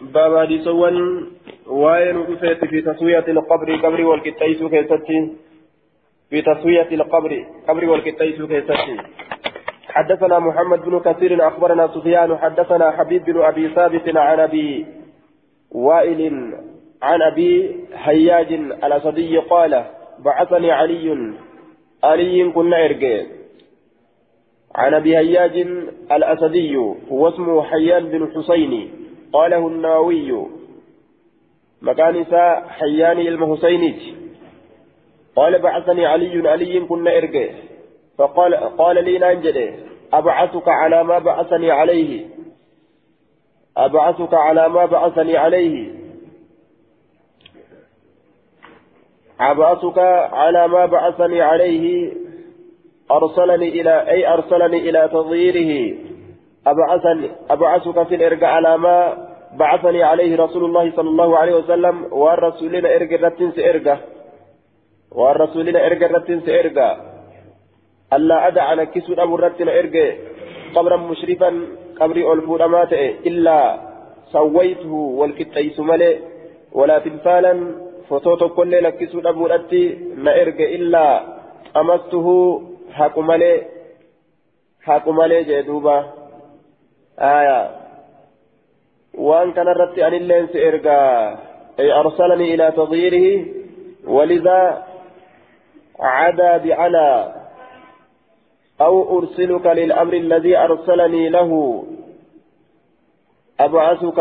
باب حديثوان وين رفيت في تسوية القبر قبر والكتايس كيستي في تسوية القبر قبر والكتايس كيستي حدثنا محمد بن كثير أخبرنا سفيان حدثنا حبيب بن أبي ثابت عن أبي وائل عن أبي هياج الأسدي قال بعثني علي علي كنا إرجع عن أبي هياج الأسدي هو اسمه حيان بن حسين قاله النووي مكان إساء حيان المحسيني قال بعثني علي علي كنا إرجع فقال قال لي نانجده أبعثك على ما بعثني عليه. أبعثك على ما بعثني عليه. أبعثك على ما بعثني عليه. أرسلني إلى أي أرسلني إلى تضييره. أبعثني أبعثك في الإرجاء على ما بعثني عليه رسول الله صلى الله عليه وسلم والرسولين إرجع رتنس إرجع والرسولين إرجع رتنس إرجع ألا أدع على كسر أبو الرتن إرجع. قبرا مشرفا قبري ألفون أمات إلا سويته والكتيس ملئ. ولا تمثالا فتوتو كل لكسر أبو الرتن ما إرجع. إلا أمسته haqu malee haqu malee jee duuba aya waan kanarratti anilleen si ergaa ay arsalanii ilaa tadyiirihi ولذا عدا بعلى أو أرسلك للأمر الذي أرسلني له أبعثك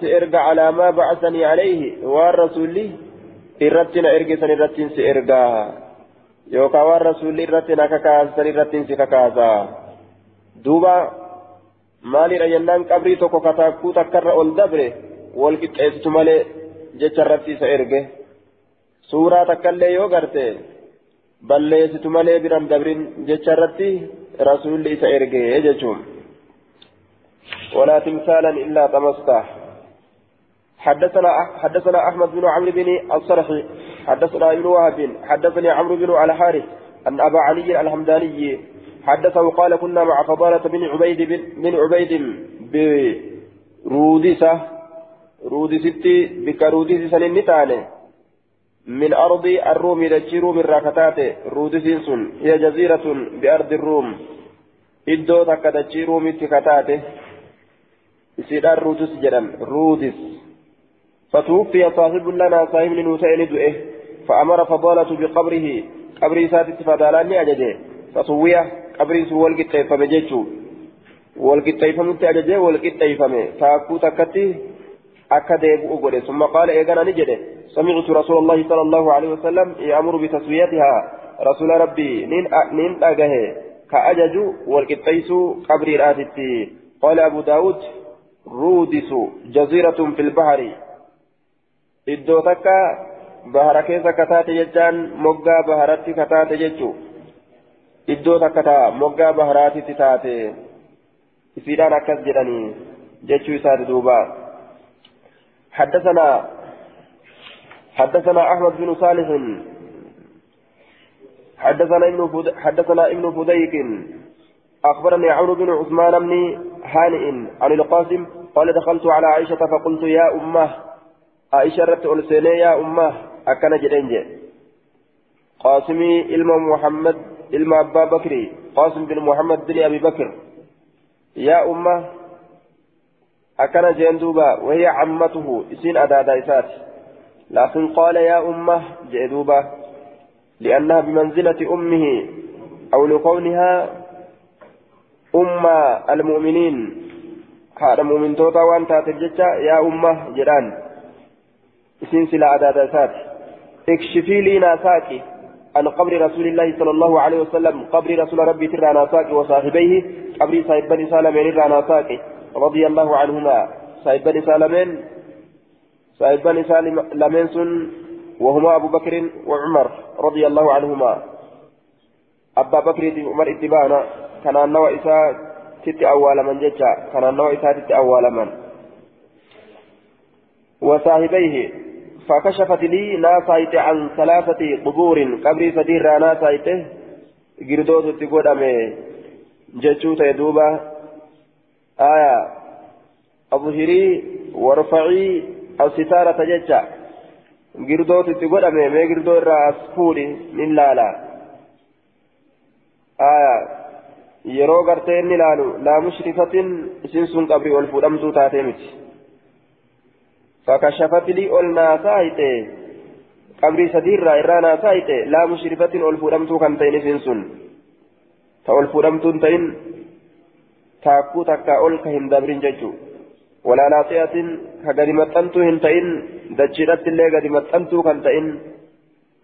سإرجع على ما بعثني عليه والرسول لي إرتنا إرجع سنرتين سإرجع yookaan waan rasuulli irratti na kakaasan irratti si kakaasa duuba maalidha jennaan qabrii tokko kataakkuu takkarra ol dabre wal qixxeessitu malee jecha irratti isa erge suuraa takkallee yoo garte balleessitu malee biran dabrin jecha irratti rasuulli isa erge jechuun ولا تمثالا إلا طمسته حدثنا حدثنا احمد بن عمرو بن الصرحي حدثنا ابن وهب حدثني عمرو بن الحارث ان ابا علي الحمداني حدثه قال كنا مع فضالة بن عبيد بن عبيد برودسة رودستي بك رودس سنين من أرض الروم دجي روم الراكتات رودس هي جزيرة بأرض الروم. إدو تك دجي روم تكتاته سيدار رودس جدن رودس. فتوفي صاحب لنا صاحب نوتين دؤه فأمر فضالة بقبره. قبري ساتت فدالاني أججه فسويه قبري سوى والقطيفة بجيتشو والقطيفة مت أججه والقطيفة تاكو تكتي أكا ديبؤ قوله ثم قال إيقانا نجده سمعت رسول الله صلى الله عليه وسلم يأمر بتسويتها رسول ربي نين أجه كأجج والقطيس قبري راتتي قال أبو داود رودس جزيرة في البحر iddoo takka bahara keessa kataate jechaan moggaa baharatti kataate jechu iddoo takka taa moggaa baharaatitti taate isiidhaan akkas jedhanii jechuu isaati duuba. حدثنا حدثنا احمد بن صالح حدثنا ابن فد... حدثنا ابن فديك اخبرني عمرو بن عثمان بن هانئ عن القاسم قال دخلت على عائشه فقلت يا امه عائشة رت ألسيني يا أمة أكن جدنج قاسمي إلما محمد إلما أبا بكر قاسم بن محمد بن أبي بكر. يا أمة أكن جندوبا وهي عمته إسين أدادا إسات لكن قال يا أمة جندوبا لأنها بمنزلة أمه أو لكونها أم المؤمنين. مؤمن توتا وأنت تجتا يا أمة جيران إسين سلا أدادا سات اكشفي لي ناساكي عن قبر رسول الله صلى الله عليه وسلم. قبر رسول ربي ترى ناساكي وصاحبيه. قبر صاحب بني سالمين ترى ناساكي. رضي الله عنهما. صاحب بني سالمين صاحب بني سالمين سن وهما أبو بكر وعمر رضي الله عنهما. أبا بكر عمر اتبانا كان النوى إساء تت أول من ججا كان النوى إساء تت أول من. وصاحبيه. فكشفت لي ناسايت عن ثلاثة قبور قبري سدير ناسايته جردوت تقول أمي جتشوت يدوبا آية أظهري وارفعي الستارة ججا girdoo itti godhame mee girdoo irraa as fuudhi nin laala yeroo gartee inni laalu laa mushrifatin isin sun qabrii ol hite laa mushrifatin ol fuudhamtuu kan ta'in isin sun ta ol fuudhamtuun ta'in taakkuu takkaa ol ka hin dabrin jechuu walaa laaxiyatin ka gadi maxxantuu hin ta'in dachiidhatti illee gadi maxxantuu kan ta'in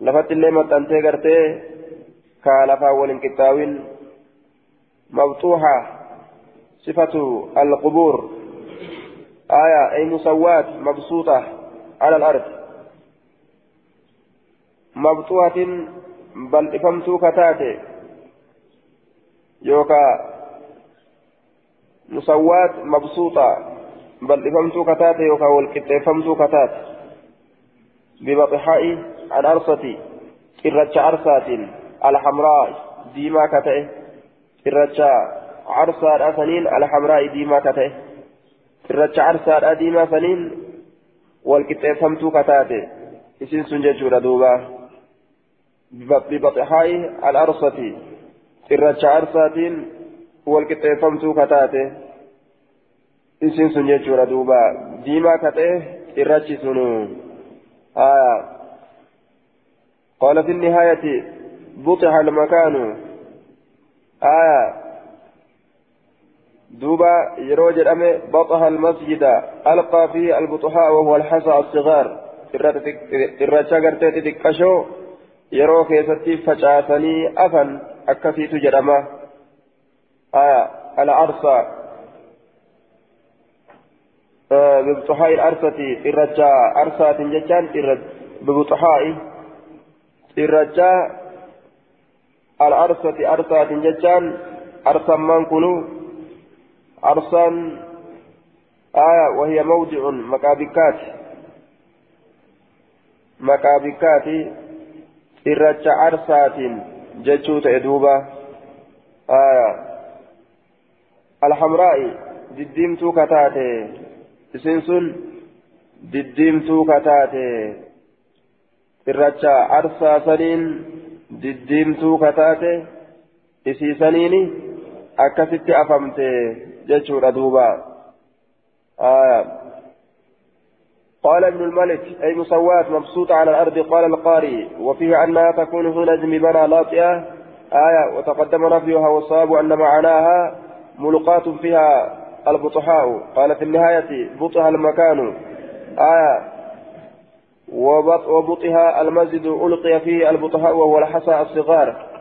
lafatti illee maxxantee gartee kaa lafaan wal hin qixxaawin مبطوحة صفة القبور آية أي مسوات مبسوطة على الأرض. مبطوحة بل إفمتو كتاتي. يوكا مسوات مبسوطة بل إفمتو كتاتي. يوكا والكت إفمتو كتات ببطحاء الأرصة إرتش أرصات الحمراء ديما كتئ irracha carsaadha saniin alhamraa diimaa kate irracha carsaadha diimaa saniin walqixxeeffamtuu kataate isin sun jechuudha duuba bibaxixaa'i al-arsati irracha carsaatiin walqixxeeffamtuu kataate isin sun jechuudha duuba diimaa kate irrachi sunu قال في النهاية بطح المكان آية دوبا يروج الأمي بطها المسجد ألقى فيه البطحاء وهو الحصى الصغار. irracha gartee xixiqqashoo yeroo keessatti facaasanii afan akkasiitu jedhama العرصة. ببطحاء الأرصة إرجا أرصة جتان ببطحاء. إرجا الأرصة أرصة جتان أرصا من كنو أرصا آية وهي موضع مكابكات. مكابكات إرجع أرصات جتشوت إدوبة. آية. الحمراء دديمتو كتاتي سنسون دديمتو كتاتي إرجع أرصا سنين diddiimtuu kataate isiisaniini akkasitti afamte jechuudha duuba قال ابن الملك أي مسوات مبسوطة على الأرض قال القاري وفيه أنها تكون حين جمبنا لاطئة. آية وتقدم نفيها والصواب أن معناها ملقاة فيها البطحاء. قال في النهاية بطها المكان. آية وبطها المسجد ألقي فيه البطهاء وهو الحصى الصغار.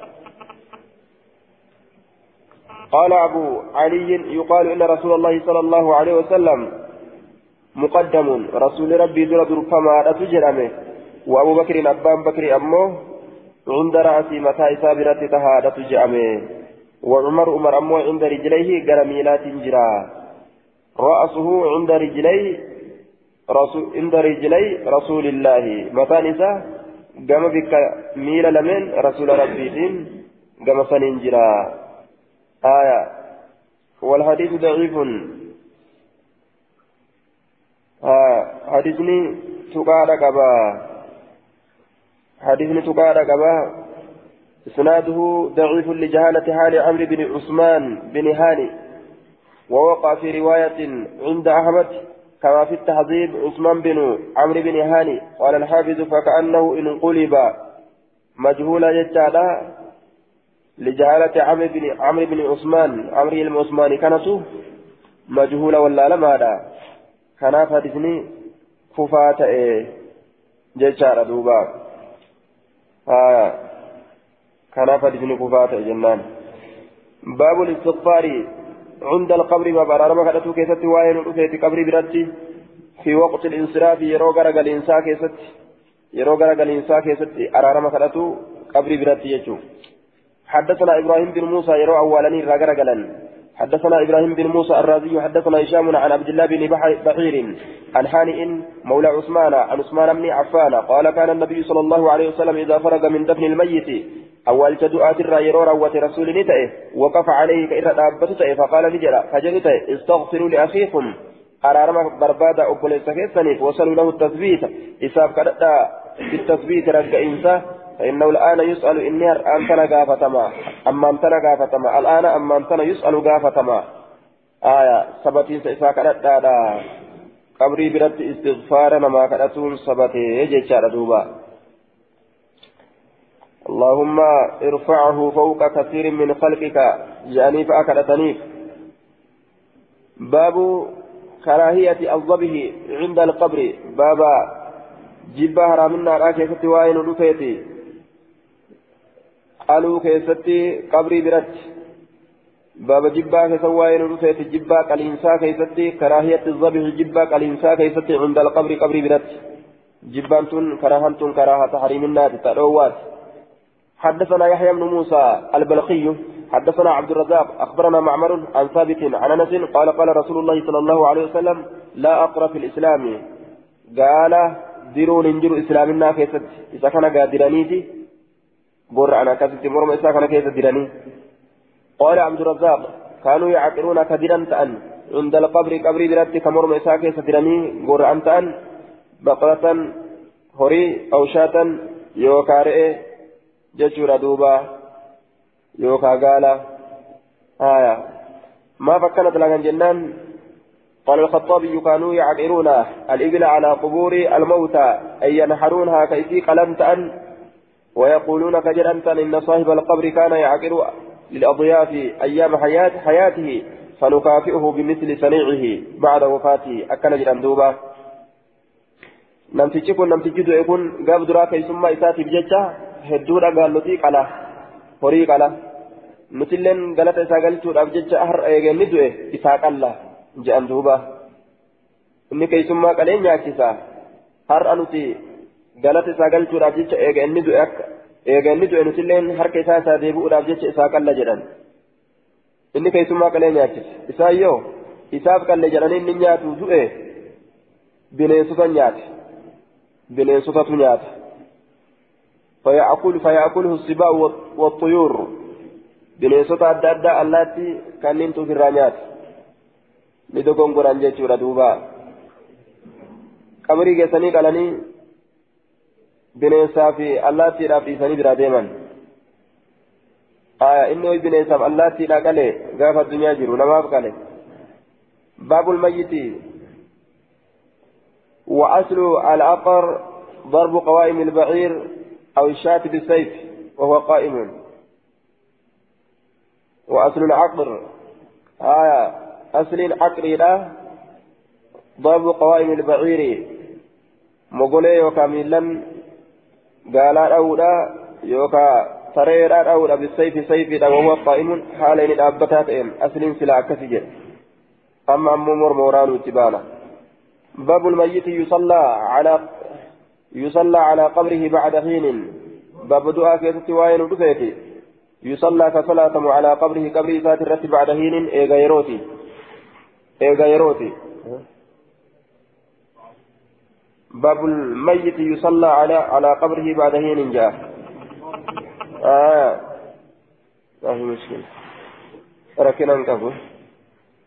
قال أبو علي يقال إن رسول الله صلى الله عليه وسلم مقدم رسول ربي در درفما أتجرمه وأبو بكر أبان بكر أمه عند رأسي متى إسابرة تهادة تجأمه وعمر عمر أمه عند رجليه قرميلات جرا رأسه عند رجليه رسول عند رجلي رسول الله. متى نساء قام بك ميل لمن رسول ربي قام سننجرا. آية. والحديث ضعيف. آه حديثني تقال قبا. حديثني تقال قبا. إسناده ضعيف لجهالة حال عمرو بن عثمان بن هاني. ووقع في رواية عند أحمد كما في التحذيب عثمان بن عمرو بن هاني. قال الحافظ فكأنه إن قلب مجهولا جتالا لجهالة عمرو بن عمرو بن عثمان عمرو بن عثمان كانت مجهولا ولا لما هذا. كان حديثني كفاة إيه جتالا دوبا. آه كان حديثني كفاة جنان. باب الاستغفار عند القبر. ما برارما كدتو كيستي واين رفيت قبر برتي في وقت الانصراف يرو غرغ الانسا كيستي. يرو غرغ الانسا كيستي. ارارما كدتو قبر برتي يجو. حدثنا إبراهيم بن موسى يرو اولاني راغرغلن حدثنا إبراهيم بن موسى الرازي حدثنا هشام عن عبد الله بن بحير عن هانئ مولى عثمان عن عثمان بن عفان قال كان النبي صلى الله عليه وسلم إذا فرغ من دفن الميت أول جدوات الرايرو روت رسول نتأه وقف عليه دابة تأه فقال نجرى فجل تأه استغفروا لأخيكم. أرارما بربادا أبوليس كيسانيف وصلوا له التثبيت. إساف كدتا بالتثبيت رجع إنسا فإنه الآن يسأل إني أنتنا قافتما أما أنتنا قافتما الآن أما أنتنا يسأل قافتما آية سبتي إساف كدتا قبري برد استغفار ما كدتون سبتي يجي دوبا. اللهم ارفعه فوق كثير من خلقك جاني فأكدتنيف باب كراهية الضبه عند القبر. بابا جبا هرامنا راكي ستوائن رفيتي قالوا كيستي قبري برت بابا جبا كسوائن رفيتي جبا قلينسا كيستي كراهية الضبه جبا قلينسا كيستي عند القبر قبري برت جبان تن كراهن تن كراهة تحريم الناس تأروات حدثنا يحيى بن موسى البلخي حدثنا عبد الرزاق أخبرنا معمر عن ثابت عن أنس قال قال رسول الله صلى الله عليه وسلم لا أقرأ في الإسلام قال ديرون انجر إسلامنا كيست إذا كان قادرانيتي بر أنا كست مرم إذا كان كيست ديراني قال عبد الرزاق كانوا يعقلون كدرا تأن عند القبر قبر براتي كمرم إذا كيست ديراني بر أن تأن بقرة هري أو شاة يوكارئ جشور دوبا يوكا قالا آية ما فكرت لك جنان قال الخطابي كانوا يعقرون الإبل على قبور الموتى أي ينحرونها كيسي قلمت أن ويقولون كجرنت إن صاحب القبر كان يعقر للأضياف أيام حياة حياته فنكافئه بمثل صنيعه بعد وفاته أكن جران دوبا namtichi kun namtichi du'e kun gaaf duraa keessummaa isaatiif jecha hedduudha gaallotii qala horii qala nutilleen galata isaa galchuudhaaf jecha har'a eegeenni du'e isaa qalla je'an duuba inni keessummaa qalee nyaachisa har'a nuti galata isaa galchuudhaaf jecha eegeenni du'e akka eegeenni du'e nutilleen harka isaa isaa deebi'uudhaaf jecha isaa qalla jedhan inni keessummaa qalee nyaachisa isaa yoo isaaf qalle jedhanii inni nyaatu du'e bineensota nyaate bineensotatu nyaata فيأكل فيأكله السباع والطيور bineensota adda addaa allaatti kanneen tufirraa nyaata ni dogongoran jechuudha duuba qabrii geessanii qalanii bineensaa fi allaattiidhaaf dhiisanii biraa deeman inni hoy bineensaaf allaattiidhaa qale gaafa addunyaa jiru namaaf qale baabul mayyiti وأصل العقر ضرب قوائم البعير أو الشاة بالسيف وهو قائم وأصل العقر آية أصل العقر لا ضرب قوائم البعير مقولي يوكا ميلان قالا أولا يوكا تريرا أولا بالسيف سيف وهو قائم حالين الأبتات أصل سلا كسجل أما أمو مرموران وتبانا باب الميت يصلى على يصلى على قبره بعد حين باب دعاء كيست وين ودفيتي يصلى كصلاة على قبره قبره ذات الرت بعد حين إيغا يروتي إيغا يروتي باب الميت يصلى على على قبره بعد حين جاء. آه. ما مشكلة؟ ركنا نكفه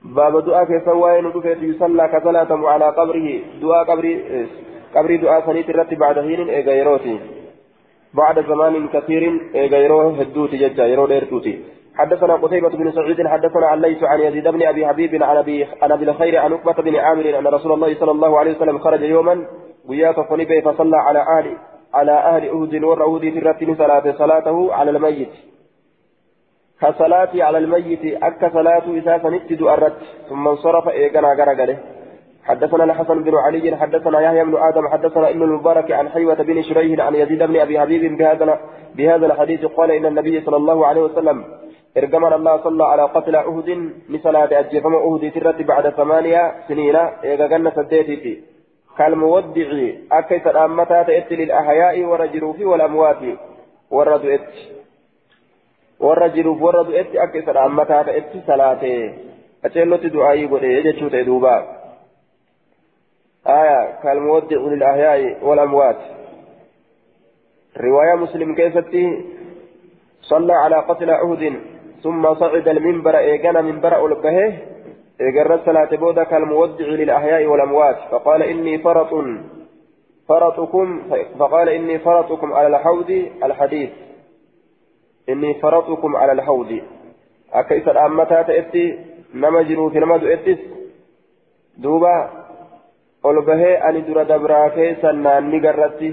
باب دعاء كيف وين دفيت يصلى كصلاة على قبره. دعاء قبري قبري دعاء سنيت الرت بعد حين إيغا يروتي بعد زمان كثير غيره هدوتي ججا يرو ديرتوتي. حدثنا قتيبة بن سعيد حدثنا عن ليس عن يزيد بن أبي حبيب عن أبي عن أبي الخير عن عقبة بن عامر أن رسول الله صلى الله عليه وسلم خرج يوما وياك فنبي فصلى على أهل على أهل أهد والرهود في الرتين صلاة صلاته على الميت. كصلاتي على الميت أك صلاة إذا فنتد الرت ثم انصرف إيقنا غرقله حدثنا الحسن بن علي حدثنا يحيى بن آدم حدثنا ابن المبارك عن حيوة بن شريح عن يزيد بن أبي حبيب بهذا بهذا الحديث قال إن النبي صلى الله عليه وسلم ارجمنا الله صلى على قتل أهد لصلاة اجفم أهد ترت بعد ثمانية سنين جنة سديتي كالمودع اكيس الأمتا تأت للأحياء والرجروف والأموات والرد إت. والرجروف والرد إت اكيس الأمتا تأت صلاة أتلت دعائي قد يجتشوت دوبا. آية كالمودع للأحياء والأموات. رواية مسلم كيفتي صلى على قتل عهد ثم صعد المنبر إيقنا منبر ألقه إجرت صلاة بودا كالمودع للأحياء والأموات فقال إني فرط فرطكم فقال إني فرطكم على الحوض الحديث إني فرطكم على الحوض أكيس الأمتا تأتي نمجروا في نمد إتس دوبا dura dabraa keessa naanni garratti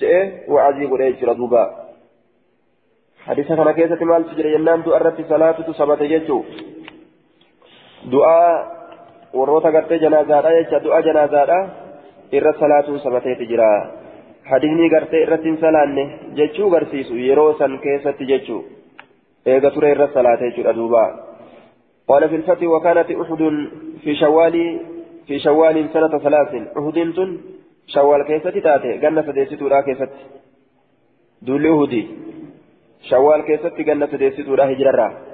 je'e wa'azii godhee jira duuba hadisa kana keessatti maaltu jira jennaan du'a irratti salaatutu sabate jechuu du'aa warroota gartee janaazaadha jecha du'a janaazaadha irra salaatuun sabateeti jira hadisni gartee irratti hin salaanne jechuu garsiisu yeroo san keessatti jechuu eega ture irra salaate jechuudha duuba قال في الفتح وكانت أحد في شوال في شوال سنة ثلاث أحد شوال كيست تاتي قلنا سديستو لا كيست دول أهدي شوال كيست قلنا سديستو لا هجرة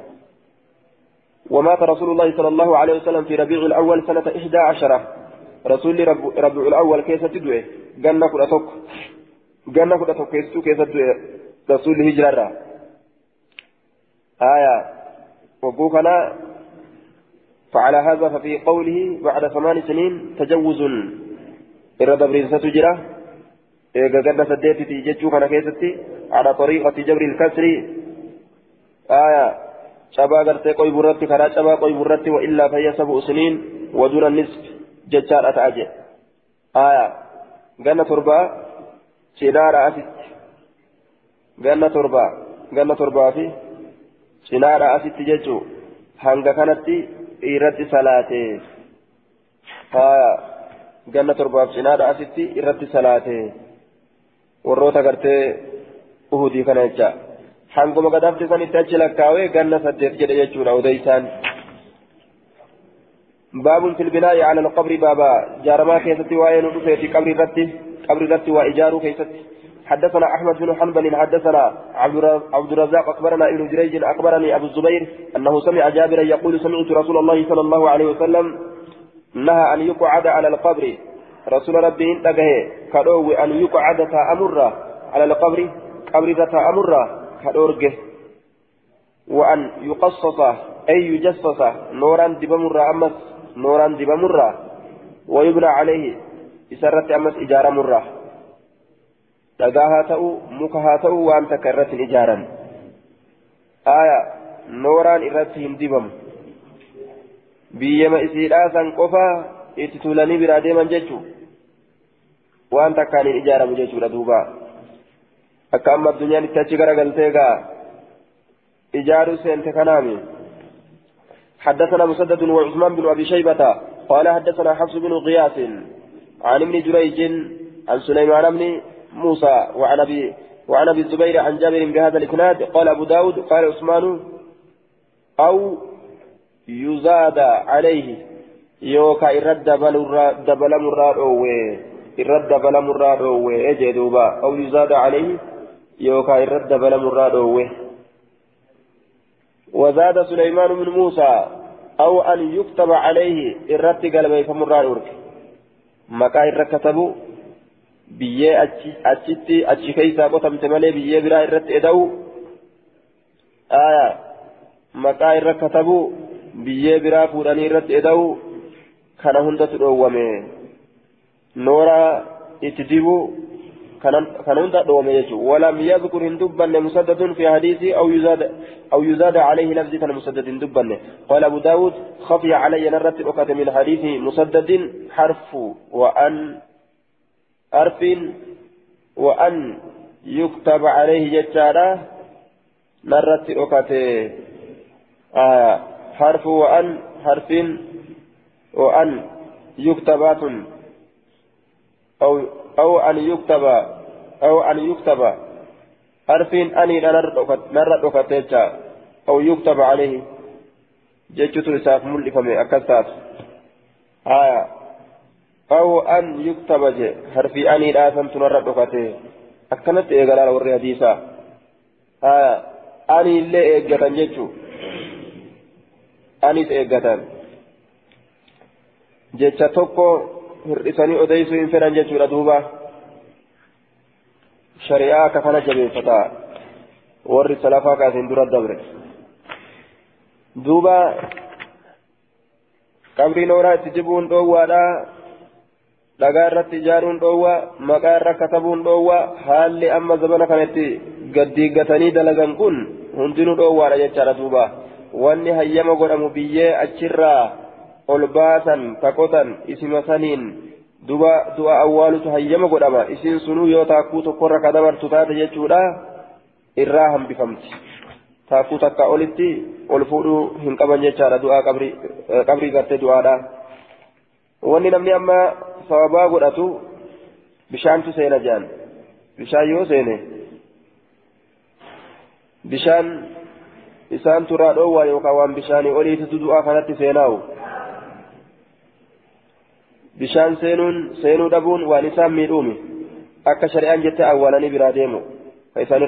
ومات رسول الله صلى الله عليه وسلم في ربيع الأول سنة إحدى عشرة. رسول رب ربيع الأول كيست دوي قلنا كل أتوك. قلنا كل أتوك. كيست دوي رسول هجرة آية. وقوفنا فعلى هذا ففي قوله بعد ثمان سنين تجوز. دبرين ستجرى إذا قد سديت تيجتشو كان كيستي. على طريقة جبر الكسر. آية. شبا قرتي قوي برتي كرا شبا قوي برتي وإلا فهي سبع سنين ودون النصف ججار أتعجي آية قلنا تربة سنار أسد قلنا تربة قلنا تربة في سنار أسد ججو hanga kanatti irratti salaate haa ganna torbaaf cinaadha asitti irratti salaate warroota gartee uhudii kana jecha. Hanguma gadafte sanitti achi lakkaawee ganna saddeet jedhe jechuudha odeysaan باب في البناء على القبر بابا جارما كيستي وين في قبر رتي قبر رتي وإجار كيستي حدثنا احمد بن حنبل حدثنا عبد الرزاق اخبرنا ابن جريج اخبرني ابو الزبير انه سمع جابرا يقول سمعت رسول الله صلى الله عليه وسلم نهى ان يقعد على القبر رسول ربي انتبه كدو ان يقعد تامر على القبر قبر تامر كدورجه وان يقصص اي يجسس نورا دبمر امس نورا دبمر ويبنى عليه اسرت امس اجاره مره dhagaa haa ta'u muka haa ta'u waan takka irratti hin ijaaran aya nooraan irratti hin dibamu biyyama isiidhaa san qofa itti tuulanii biraa deeman jechuu waan takkaan hin ijaaramu jechuudha duuba akka amma addunyaan itti achi garagaltee gaa ijaaruu seente kanaami حدثنا مسدد وعثمان بن ابي شيبه قال حدثنا حفص بن غياث عن ابن جريج عن سليمان بن موسى وعن ابي وعن ابي الزبير عن جابر بهذا الاسناد قال ابو داود قال عثمان أو يزاد عليه يوكا إرد دبل مراد أوي إرد دبل مراد أوي إجي دوبا أو يزاد عليه يوكا إرد دبل مراد أوي وزاد سليمان بن موسى أو أن يكتب عليه إرد قلبي فمراد أورك مكا إرد كتبوا biyyee achitti achi keessaa qotamte malee biyyee biraa irratti eda'u maqaa irra katabu biyyee biraa fuudhanii irratti eda'u kana hundatu dhoowwame noora itti dibu dhoowwame jechuudha walam yadkur hin dubbanne musaddadun fi hadiisi aw yuzaada أو يزاد عليه لفظ كان مسدد دبنه قال أبو داود خفي علي نرت أكت من حديث مسدد حرف وأن حرف وأن يكتب عليه جتارا نرت أكته آه حرف وأن حرف وأن يكتبات أو أو أن يكتب أو أن يكتب حرف أني نرت أكته أو يكتب عليه. جتت لساف ملفم أكثر آه أو أن يكتب جي. حرف أني لا تنرى أكته أكنت إيقلال وري حديثا. آه أني اللي إيقلال جتشو anis eeggatan jecha tokko hir'isanii odeessuu hin fedhan jechuudha duuba shari'aa akka kana jabeeffata warri salafaa kaasiin dura dabre duuba qabrii nooraa itti jibuun dhoowwaadha dhagaa irratti ijaaruun dhoowwa maqaa irra katabuun dhoowwa haalli amma zabana kanatti gaddiiggatanii dalagan kun hundinuu dhoowwaadha jechaadha duuba wanni hayyama godhamu biyyee achirraa ol baasan taqotan isima saniin duba du'a awwaalutu hayyama godhama isiin sunuu yoo taakkuu tokkorra ka dabartu taate jechuudha irraa hambifamti taakkuu takka olitti ol fuudhuu hin qaban jechaadha du'aa qabrii gartee du'aadha wanni namni amma sababaa godhatu bishaantu seena jedhan bishaan yoo seene bishaan isaan turaa dhoowwaa yookaan waan bishaanii oliititu du'aa kanatti seenaa'u seenuun seenuu dhabuun waan isaan miidhuumi akka shari'aan jette awwaalanii biraa deemu. Ka isaan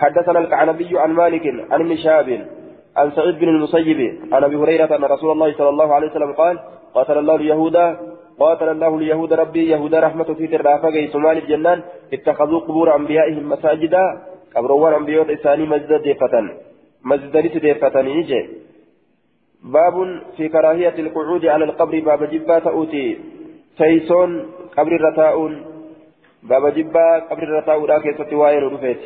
حدثنا القعنبي عن مالك عن شهاب عن سعيد بن المسيب عن ابي هريره ان رسول الله صلى الله عليه وسلم قال قاتل الله اليهود قاتل الله اليهود ربي يهود رحمة في ترافق سمان الجنان اتخذوا قبور أنبيائهم مساجدا قبروان أنبياء إساني مسجد ديفة مسجد ديفة نيجي باب في كراهية القعود على القبر باب جبا تأوتي. سيسون قبر الرتاؤون. باب جبا قبر الرتاؤون راكي ستواين رفيت.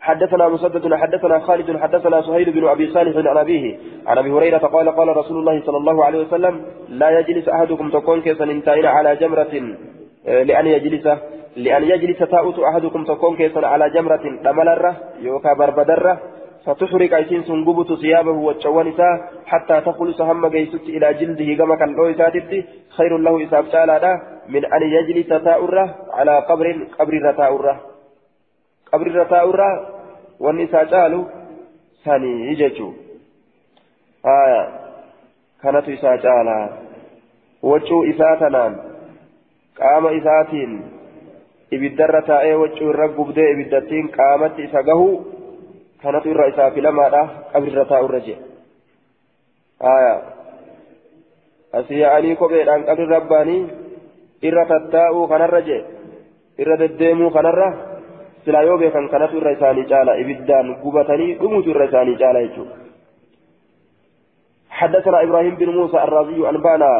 حدثنا مسدد حدثنا خالد حدثنا سهيل بن أبي صالح عن أبيه عن أبي هريرة قال قال رسول الله صلى الله عليه وسلم لا يجلس أحدكم تكون كيسا انتين على جمرة لأن يجلس لأن يجلس تأوت أحدكم تكون كيسا على جمرة دملرة يوكا بربدرة فتحرق ايسين سنقبت ثيابه وتشوانسا حتى تخلص هم جيست إلى جلده كما كان خير له اساب من ان يجلس تاؤره على قبر قبر تاؤره qabri irra taa'urraa wanni isaa caalu sanii jechuu haya kanatu isaa caala waccuu isaa tanaan qaama isaatiin ibiddarra taa'ee waccuu irra gubdee kanatu irra isaa filamaadha qabri irra taa'urra jee haya asii yaa'anii kopheedhaan qabri rabbaanii irra tattaa'uu kanarra jee irra deddeemuu kanarra silaa yoo beekan kanatu irra isaanii caala ibiddaan gubatanii dhumutu irra isaanii caala jechuudha. حدثنا إبراهيم بن موسى الرازي انبانا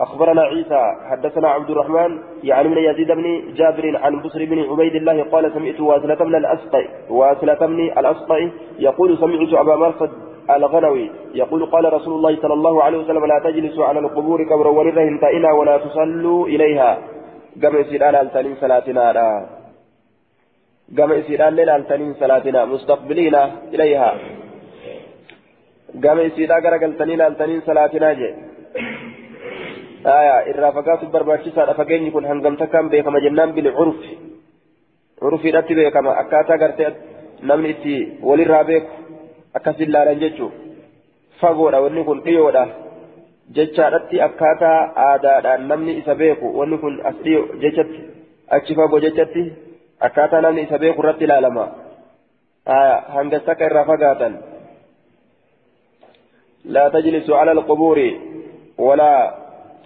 أخبرنا عيسى حدثنا عبد الرحمن يعني من يزيد بن جابر عن بصر بن عبيد الله قال سمعت واسلة بن الاسقي واسلة بن الاسقي يقول سمعت أبا مرصد الغنوي يقول قال رسول الله صلى الله عليه وسلم لا تجلسوا على القبور كبر ولرهم تئنا ولا تصلوا إليها. قبل سيدان التنين صلاتنا قام إسيران لالتنين صلاتنا مستقبلين إليها. قام إسيرا قرقلتني لالتنين صلاتنا جي آية إرى فقات برباتشيسا فقين يكون هنقم تكام بيكما جنان بالعرف عرف إرتي بيكما أكاتا قرتي نمني إتي ولي رابيك أكاسل لارن جيجو فقودا وني كن قيودا jechaadhatti akkaataa aadaadhaan namni isa beeku wanni kun as dhiyo jechatti achi fagoo jechatti akkaataa namni isa beeku irratti ilaalama hanga takka irraa fagaatan لا تجلسوا على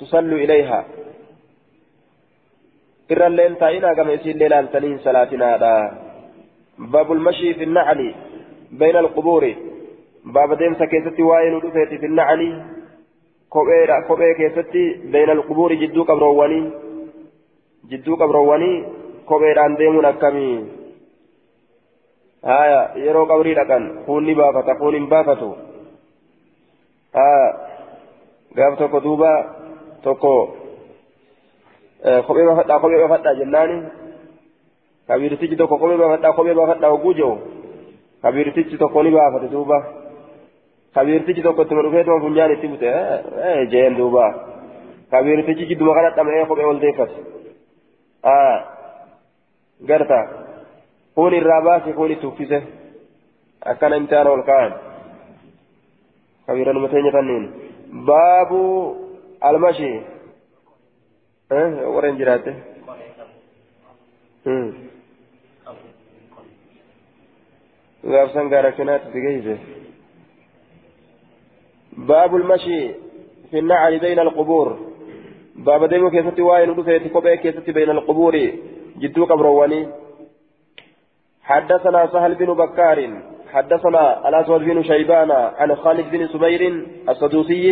القبور ولا تصلوا إليها إر الليل تائنا كما يسير ليلة التنين صلاتنا باب المشي في النعل بين القبور باب ديم سكيستي واين ودفيتي في النعل كوبي كيستي بين القبور جدو قبرواني جدو قبرواني kopheedhaan deemuun akkamii haya yeroo qabrii dhaqan kuun ni baafata kuun hin baafatu. Haya gaaf tokko duuba tokko kophee baafadhaa kophee baafadhaa jennaani kabiirtichi tokko kophee baafadhaa kophee baafadhaa hogguu jiru kabiirtichi tokko ni baafate duuba kabiirtichi tokko ittuma dhufee tuma funyaan itti bute jeen duuba kabiirtichi jidduma kana dhama'ee kophee ol deeffate garta kun irraa baase kun itti uffise akkana imtihaana ol ka'an kabiira numa teenya tanniin baabu warra hin jiraatte gaafsan gaarakkinaatti si geeyse باب المشي في النعل بين القبور باب ديمو كيستي واين ودفيت كوبي كيستي بين القبور جدو قبرواني حدثنا سهل بن بكار حدثنا الأسود بن شيبان عن خالد بن سبير السدوسي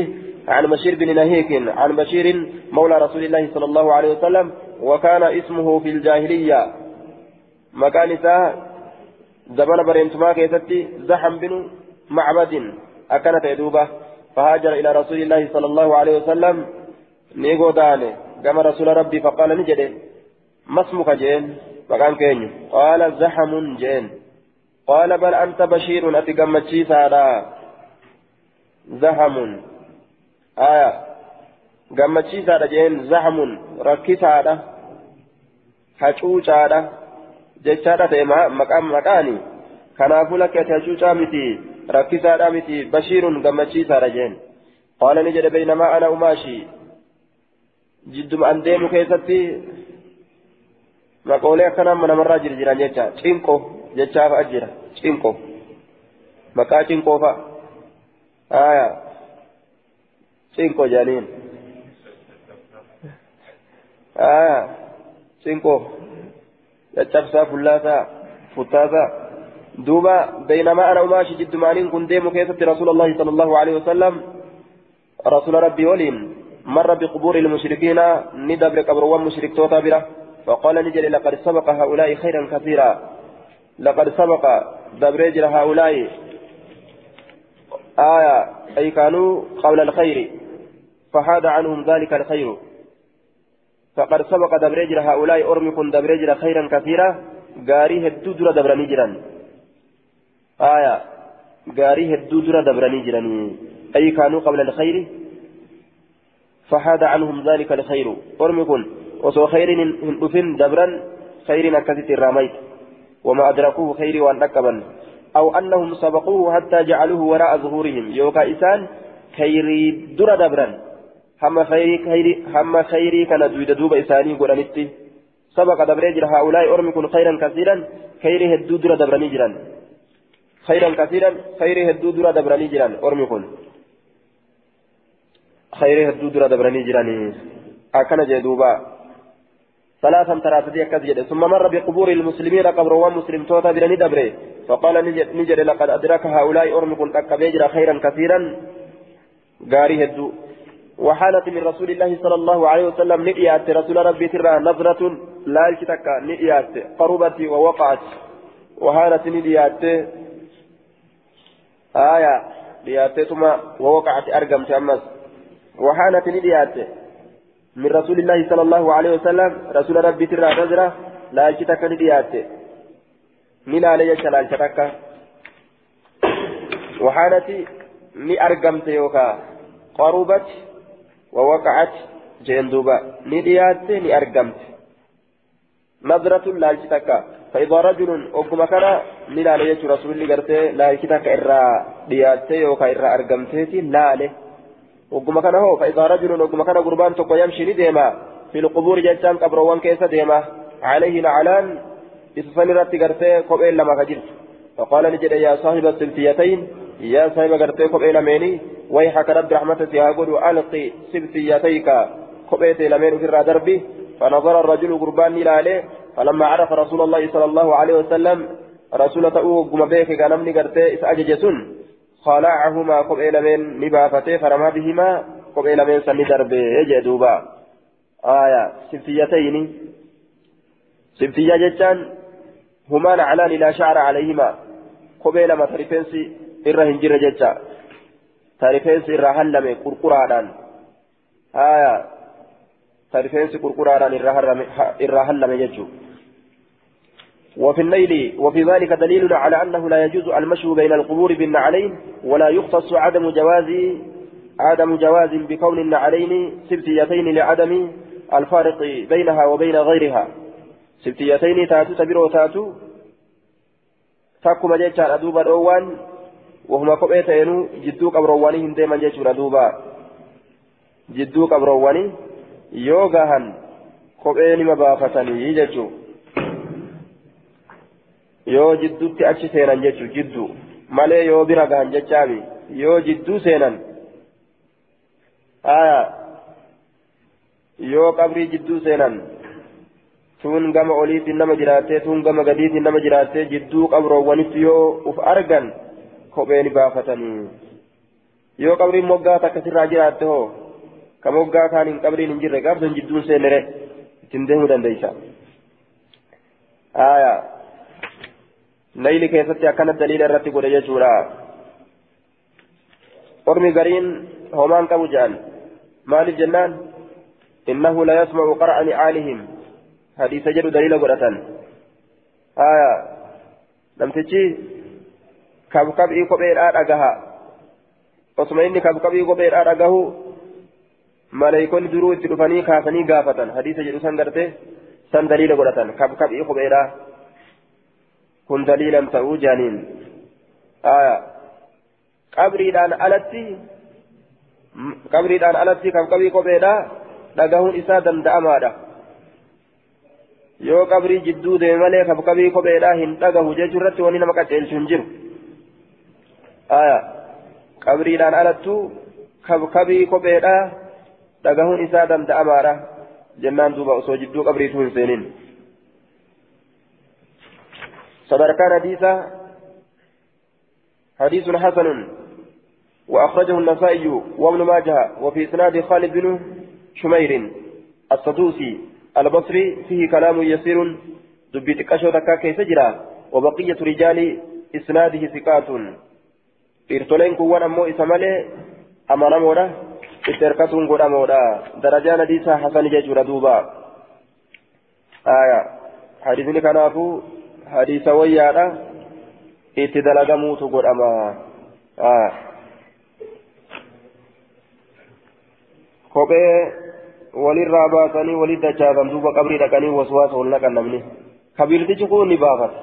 عن بشير بن نهيك عن بشير مولى رسول الله صلى الله عليه وسلم وكان اسمه في الجاهلية. مكان زمن برينتما كيستي زحم بن معبد أكنت يدوبة. فهاجر إلى رسول الله صلى الله عليه وسلم نيغو داني. كما رسول ربي فقال نجد ما اسمك جين؟ مكان كيني قال زحم جين. قال بل أنت بشير أتقمتشي سادا. زحم. آية جين زحم ركي سادا hacuucaadha jechaadha ta'e maqaan maqaani kanaafuu lakki ati hacuucaa miti rakkisaadha miti bashiirun gammachiisaadha jeen qaala ni jedhe baynamaa ana umaashii jidduma an deemu keessatti maqoolee akkanaa namarraa jirjiran jecha cinqo jechaa fa'a jira cinqo maqaa cinqoo fa'a aya cinqo jedhaniin aya cinqoo caccabsaa fullaasaa futtaasaa دوبا بينما أنا أماشي جد مانين كن ديمو كيست رسول الله صلى الله عليه وسلم رسول ربي ولين مر بقبور المشركين ندب قبر مشرك توتا فقال نجري لقد سبق هؤلاء خيرا كثيرا لقد سبق دبريجر هؤلاء آية أي كانوا قول الخير فحاد عنهم ذلك الخير. فقد سبق دبريجر هؤلاء أرمكم دبريجر خيرا كثيرا غاري هدو درا دبراني جران آية غاري هدو درا جران أي كانوا قبل الخير؟ فحاد عنهم ذلك الخير. أرمكم وسو خير هندفن دبرا خير أكثت الراميت وما أدركوه خير وأن أكبا أو أنهم سبقوه حتى جعلوه وراء ظهورهم. يوكا إسان خيري درا دبرا هم خيري خيري هم خيري كان دويد دوب إساني قرانتي سبق دبريجر هؤلاء أرمكم خيرا كثيرا خيري هدو درا دبراني جران خيرا كثيرا خيري هدو درا دبراني جران أرمكم خيري هدو درا دبراني جران أكن جدوبا ثلاثا ثلاثة أكد ثم مر بقبور المسلمين قبر ومسلم توتا برني دبري فقال نجد لقد أدرك هؤلاء أرمكم تكبيجر خيرا كثيرا غاري هدو وحالت من رسول الله صلى الله عليه وسلم نئيات رسول ربي ترى نظرة لا يشتك نئيات قربت ووقعت. وحالت نئيات آية نئيات ثم ووقعت أرقم تأمس وحالت نئيات من رسول الله صلى الله عليه وسلم رسول ربي ترى نظرة لا يشتك نئيات. من علي لا يشتك؟ وحالت نئرقمت يوكا قربت ووقعت جندوبا نديات نأرقمت نظرة لا يشتك فإذا رجل أقوم كان نلا ليش رسول الله قرته لا يشتك إرى ديات يوكا إرى لا له أقوم كان هو. فإذا رجل أقوم كان قربان تقوى يمشي نديما في القبور جتان قبروان كيسة ديما. عليه نعلان إسفنرت قرته قبئل لما فقال نجد يا صاحب السلفيتين يا صاحب قرته قبئل ميني ويحك رب رحمتك يا قول ألقي سبتياتيك قبيت لمن في دربي فنظر الرجل قربان إلى فلما عرف رسول الله صلى الله عليه وسلم رسول تأوه قم بيك من قرتي إسأججسن خلعهما قبيل من نبافته فرمى بهما قبيل من سن دربي يجدوبا آية سبتياتين سبتيا جتان هما نعلان لا شعر عليهما. قبيل ما ترفنسي إرهن جر جتان tarifeensi irraa hallame qurquraadhaan. Haya tarifeensi qurquraadhaan irraa hallame jechuudha وفي الليل وفي ذلك دليل على أنه لا يجوز المشي بين القبور بالنعلين ولا يختص عدم جواز عدم جواز بكون النعلين سبتيتين لعدم الفارق بينها وبين غيرها سبتيتين تاتو تبرو تاتو تاكما جيتشار أدوبا روان وهما كوبئي تينو جدو قبرواني هندي من جيشورا دوبا جدو قبرواني يوغاهن كوبئي نما بافتني جيشو yoo jidduutti achi seenan jechu jiddu malee yoo bira gahan jechaami yoo jidduu seenan aya yoo qabrii jidduu seenan tuun gama oliitiin nama jiraattee tuun gama gadiitiin nama jiraattee jidduu qabroowwanitti yoo uf argan kophee ni baafatanii yoo qabriin moggaa takka sirraa jiraatte hoo ka moggaa kaaniin qabriin hin jirre gaaf sun jidduun seenere ittiin deemuu dandeeysa aayaa nayli keessatti akkana daliila irratti godhe jechuudha ormi gariin homaan qabu jedhan maaliif jennaan innahu la yasma'u qara'a ni'aalihim hadiisa jedhu daliila godhatan aayaa namtichi kabkabii kopheedhaa dhagaha osuma inni kabkabii kopheedhaa dhagahu maleeykonni duruu itti dhufanii kaasanii gaafatan hadiisa jedhu san garte san daliila godhatan kabkabii kopheedhaa kun daliilan ta'uu jaaniin qabriidhaan alatti qabriidhaan alatti kabkabii kopheedhaa dhagahuun isaa danda'amaadha yoo qabrii jidduu deeme malee kabkabii kopheedhaa hin dhagahu jechuu irratti wanni nama qaceelchu hin jiru qabriidhaan alattu kabkabii kopheedhaa dhagahuun isaa danda'amaadha jennaan duuba osoo jidduu qabriituu hin seenin. صدركان حديثا حديث حسن وأخرجه النسائي وابن ماجه وفي إسناد خالد بن شمير السدوسي البصري فيه كلام يسير دبيت كشو تكا كيف جرا وبقية رجال إسناده ثقات dhiirtoleen kun waan ammoo isa malee amanamoodha itti hirkatuun godhamoodha darajaan hadiisaa hasani jechuudha duuba hadiisni kanaafuu hadiisa wayyaadha itti dalagamuutu godhama kophee walirraa baasanii walit dachaasan duuba qabrii dhaqanii waswaasa wal naqan namni kabirtichi kun ni baafata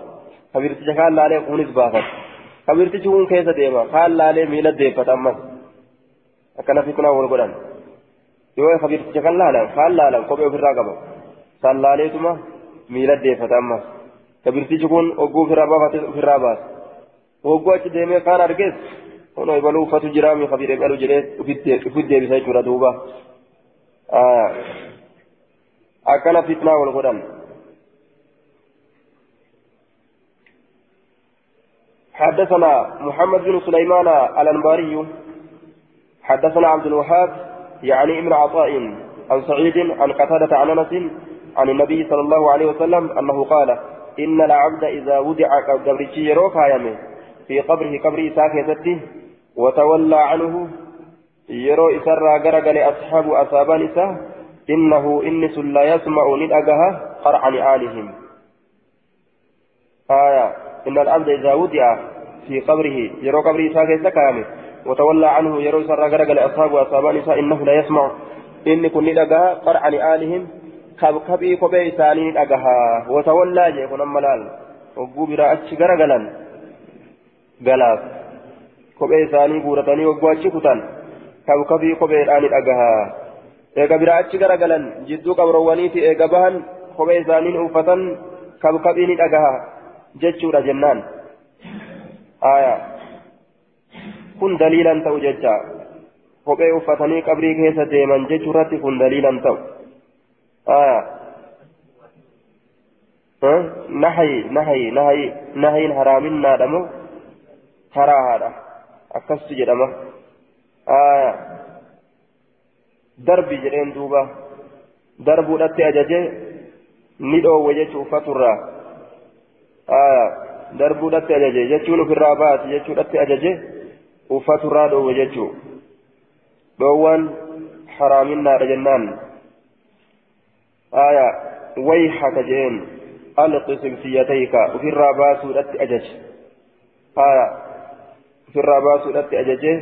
kabirticha kaan laalee kunis baafata kabirtichi kun keessa deema kaan laalee miila deeffata ammas akkana fitnaa wal godhan yoo kabirticha kan laalan kaan laalan kophee ofirraa qaba san laaleetuma miila deeffata ammas kabirtichi kun ogguu ofirraa baafate ofirraa baasa ogguu achi deemee kaan argees kun ibaluu uffatu jiraami kabir eegalu jedhee ufit deebisa jechuudha duuba akkana fitnaa wal godhan حدثنا محمد بن سليمان الأنباري حدثنا عبد الوهاب يعني ابن عطاء عن سعيد عن قتادة عن أنس عن النبي صلى الله عليه وسلم أنه قال إن العبد إذا ودع قبرتي يروك في قبره قبر ساكتته وتولى عنه يرو إسرى قرقل أصحاب أصابان إنه إنس لا يسمع ندأقها قرع نعالهم آية. إن العبد إذا ودع في قبره يرو قبره ساكت كامل وتولى عنه يرو سر غرق أصحاب أصحاب نساء إنه لا يسمع. إن كن ندقها قرع لآلهم كبكبي كبي ثاني ندقها وتولى جيكون أملال وقوبرا أتش غرقلا قلاف كبي ثاني قورتني وقواتش كتان كبكبي كبي ثاني ندقها eega biraa achi garagalan jidduu qabroowwaniiti eega bahan kophee isaaniin uffatan kabkabii ni dhagaha jechuudha jennaan aya kun daliilan ta'u jecha kophee uffatanii qabrii keessa deeman jechuu irratti kun daliilan ta'u aya nahayi nahayi nahayi nahayin haraaminnaadha moo karaahaadha akkasitu jedhama aya darbi jedheen duuba darbuudhatti ajaje ni dhoowwe jechuu uffaturraa jeen alqi sibsiyatayka ofirraa baasuudhatti ajaje aya ofirraa baasuudhatti ajaje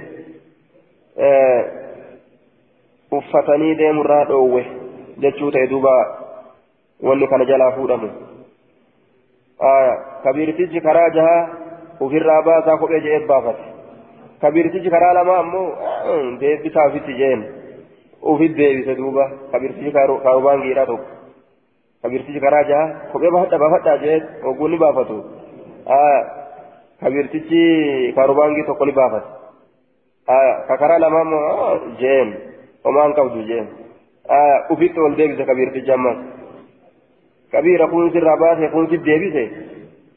uffatanii deemurraa dhoowwe jechuu ta'e duuba wanni kana jalaa fuudhamu kabirtichi karaa jahaa ofirraa baasaa kophee jedhee baafate kabirtichi karaa lamaa ammoo deebisaa ofitti jeen ufit deebise duuba kabirtichi kaarubaan giidhaa tokko kabirtichi karaa jahaa kophee baafadha baafadha jedhee ogguun ni baafatu kabirtichi kaarubaangii tokko ni baafate ka karaa lamaa ammoo jeen homaan qabdu jeen ufitti ol deebise kabirtichi ammas kabiira kun sirraa baase kun si deebise.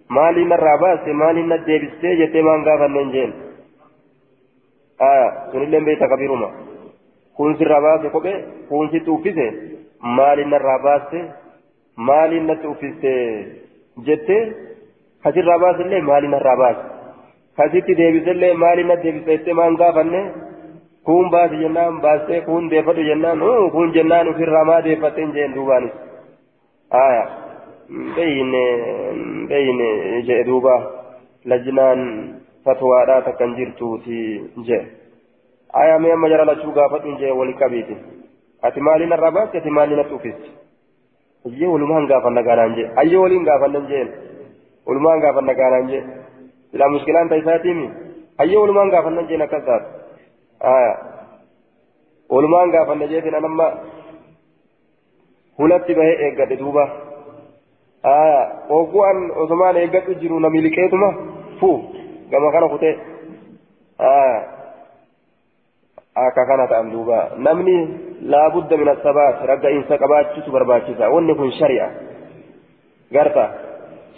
Maaliin narraa baase maaliin na deebistee jettee maan gaafanneen jeen? آية سنلين بيت كبيرما كون باس كوبي كون ست أوفيسه مال إن الراباس مال إن توفيسه جت كسر باس اللي مال إن الراباس كسيتي ديبس اللي مال إن ديبس مان غافنه كون باس جنان باسه كون ديفتو جنان كون جنان في الرما ديفتين جن دوباني آية. بين بين جدوبا لجنان فتوى تكن جرتوتي جه آية مي أما جرى لشو غافت جه ولكبيتي أتي مالنا الرباس أتي مالنا توفيس جه ولمان غافن نغانان جه أي ولين غافن جه ولمان غافن نغانان جه لا مشكلة تيساتي مي أي ولمان غافن جه نكسات. آية. ولمان غافن جه فينا نما hulatti bahee eeggadhe duuba oggu'an osumaan eeggadhu jiru na miliqeetuma fu gama kana kutee akka kana ta'an duuba namni laabudda min asabaat ragga'iinsa qabaachuutu barbaachisa wanni kun shari'a garta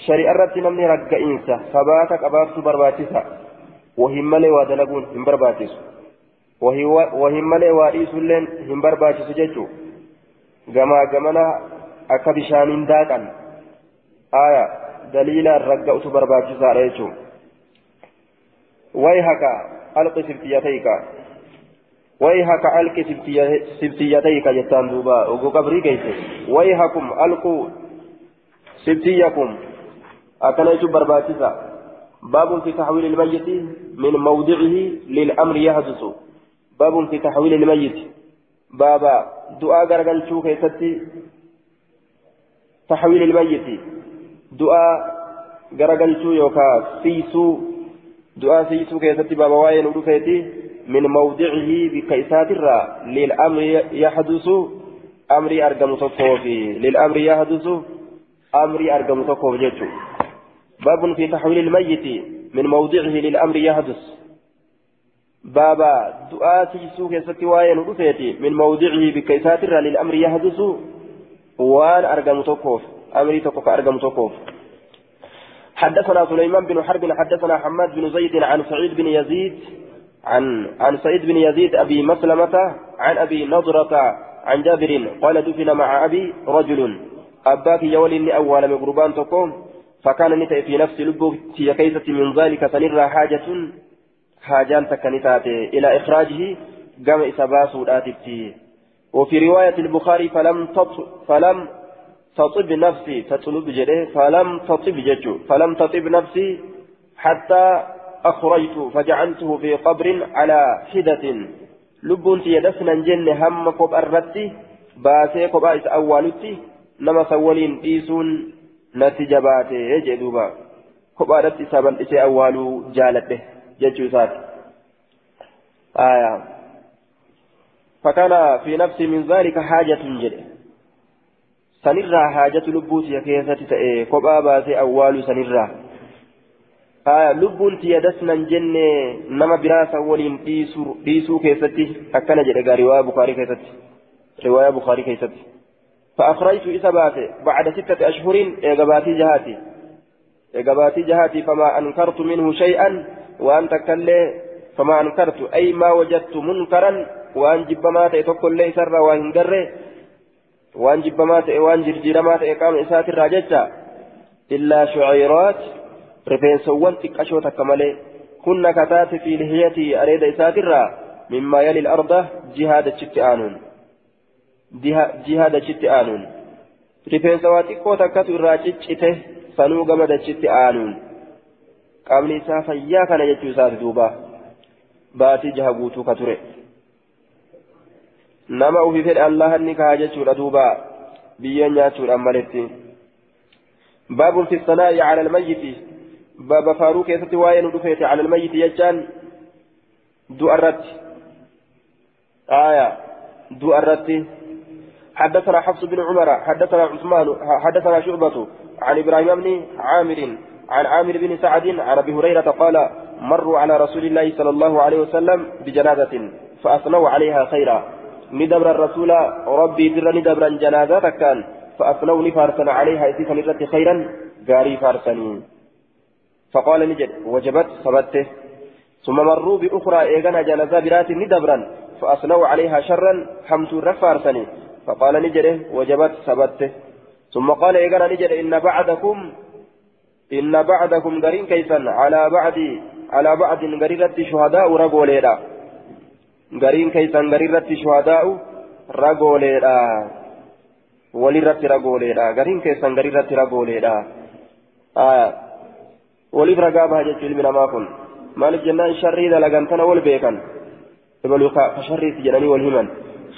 shari'a irratti namni ragga'iinsa sabaata qabaachuu barbaachisa wahin malee waa dalaguun hin barbaachisu wahin malee waa dhiisuulleen hin barbaachisu jechuudha. Gamaa gamana akka bishaaniin daaqan aya daliilaan ragga'utu barbaachisaadha jechuun wayhaka alqi siftiyatayka wayhaka alqi siftiyatayka jettaan duuba ogo qabrii keeyse wayhakum alquu sibtiyyakum akkana jechuun barbaachisa باب في تحويل الميت من موضعه للأمر يحدث باب في تحويل الميت بابا دعاء غرغلچو كيستي تحويل الميت دعاء غرغلچو يوكا سيسو دعاء سيسو كيستي بابا واين ودفيتي من موضعه بكيسات الرا للأمر يحدث أمري أرقم تكوفي للأمر يحدث أمري أرقم تكوفي باب في تحويل الميت من موضعه للأمر يحدث بابا دعاء سيسو كيستي واين ودفيتي من موضعه بكيسات الرا للأمر يحدث وان أرقم تكوف أمري تكوف أرقم تكوف حدثنا سليمان بن حرب حدثنا حماد بن زيد عن سعيد بن يزيد عن عن سعيد بن يزيد أبي مسلمة عن أبي نضرة عن جابر قال دفن مع أبي رجل أباك يولي أول من قربان تقوم فكان نتأ في نفس لبه كيسة من ذلك سنرى حاجة حاجان تكنتات إلى إخراجه قام إسباس الآتفتي وفي رواية البخاري فلم تط فلم تطب نفسي تطلب جده فلم تطب ججو فلم تطب نفسي حتى أخرجت فجعلته في قبر على حدة. لبون يدفنا جن هم كوب الرتي باسي كوب إس أولتي نما سولين إيسون نتيجباتي يجدوبا كوب الرتي سابن إس أولو جالته. ججو سات آية فكان في نفسي من ذلك حاجة lubbuu tiya keessatti ta'e kophaa baasee awwaaluu sanirraa lubbuun tiya dasnan jenne nama biraa san waliin dhiisuu keessatti akkana jedhe gaa riwaayaa bukaarii keessatti riwaayaa bukaarii keessatti فأخرجت إسبات بعد ستة أشهر إجاباتي جهاتي إجاباتي جهاتي فما أنكرت منه شيئا وأن تكلي فما أنكرت أي ما وجدت منكرا وأن جبما تأتوكل ليس وأن قره waan jibbamaa ta'e waan jirjiiramaa ta'e qaama isaatirraa jecha illaa shucayraat rifeensowwan xiqqashoo takka malee kunna kataate fi lihiyatii areeda isaatirraa mimmaa yali arda jihaadachitti aanuun jihaadachitti aanuun rifeensa waa xiqqoo takkatu irraa ciccite sanuu gama dachitti aanuun qaamni isaa fayyaa kana jechuu isaati duuba baatii jaha guutuu ka ture nama ofii fedhe allahan ni kaha jechuudha duuba biyyeen nyaachuudhaan maletti baabun fi sanaa'i cala almayyiti baaba faaruu keessatti waa'ee nu dhufeete cala almayyiti jechaan du'a irratti آية دو الرتي حدثنا حفص بن عمر حدثنا عثمان حدثنا شعبة عن إبراهيم بن عامر عن عامر بن سعد عن أبي هريرة قال مروا على رسول الله صلى الله عليه وسلم بجنازة فأثنوا عليها خيرا. ندبر الرسول ربي در ندبر جنازة كان فأثنوا نفارسنا عليها إذ نرت خيرا قاري فارسني. فقال نجد وجبت ثبته ثم مروا بأخرى إيغانا جنازة برات ندبرا فأصنعوا عليها شرا حمت رفارسني فقال نجره وجبت سبته ثم قال إيغانا نجره إن بعدكم إن بعدكم غرين كيسا على بعد على بعد غريرة شهداء رجوليدا غرين كيسا غريرة شهداء رجوليدا ولرت رجوليدا غرين كيسا غريرة رجوليدا آه ولف رقابها جت علم ما كن. مالك جنان شري دلقان تنا والبيكن إبلو كشري سجناني والهمن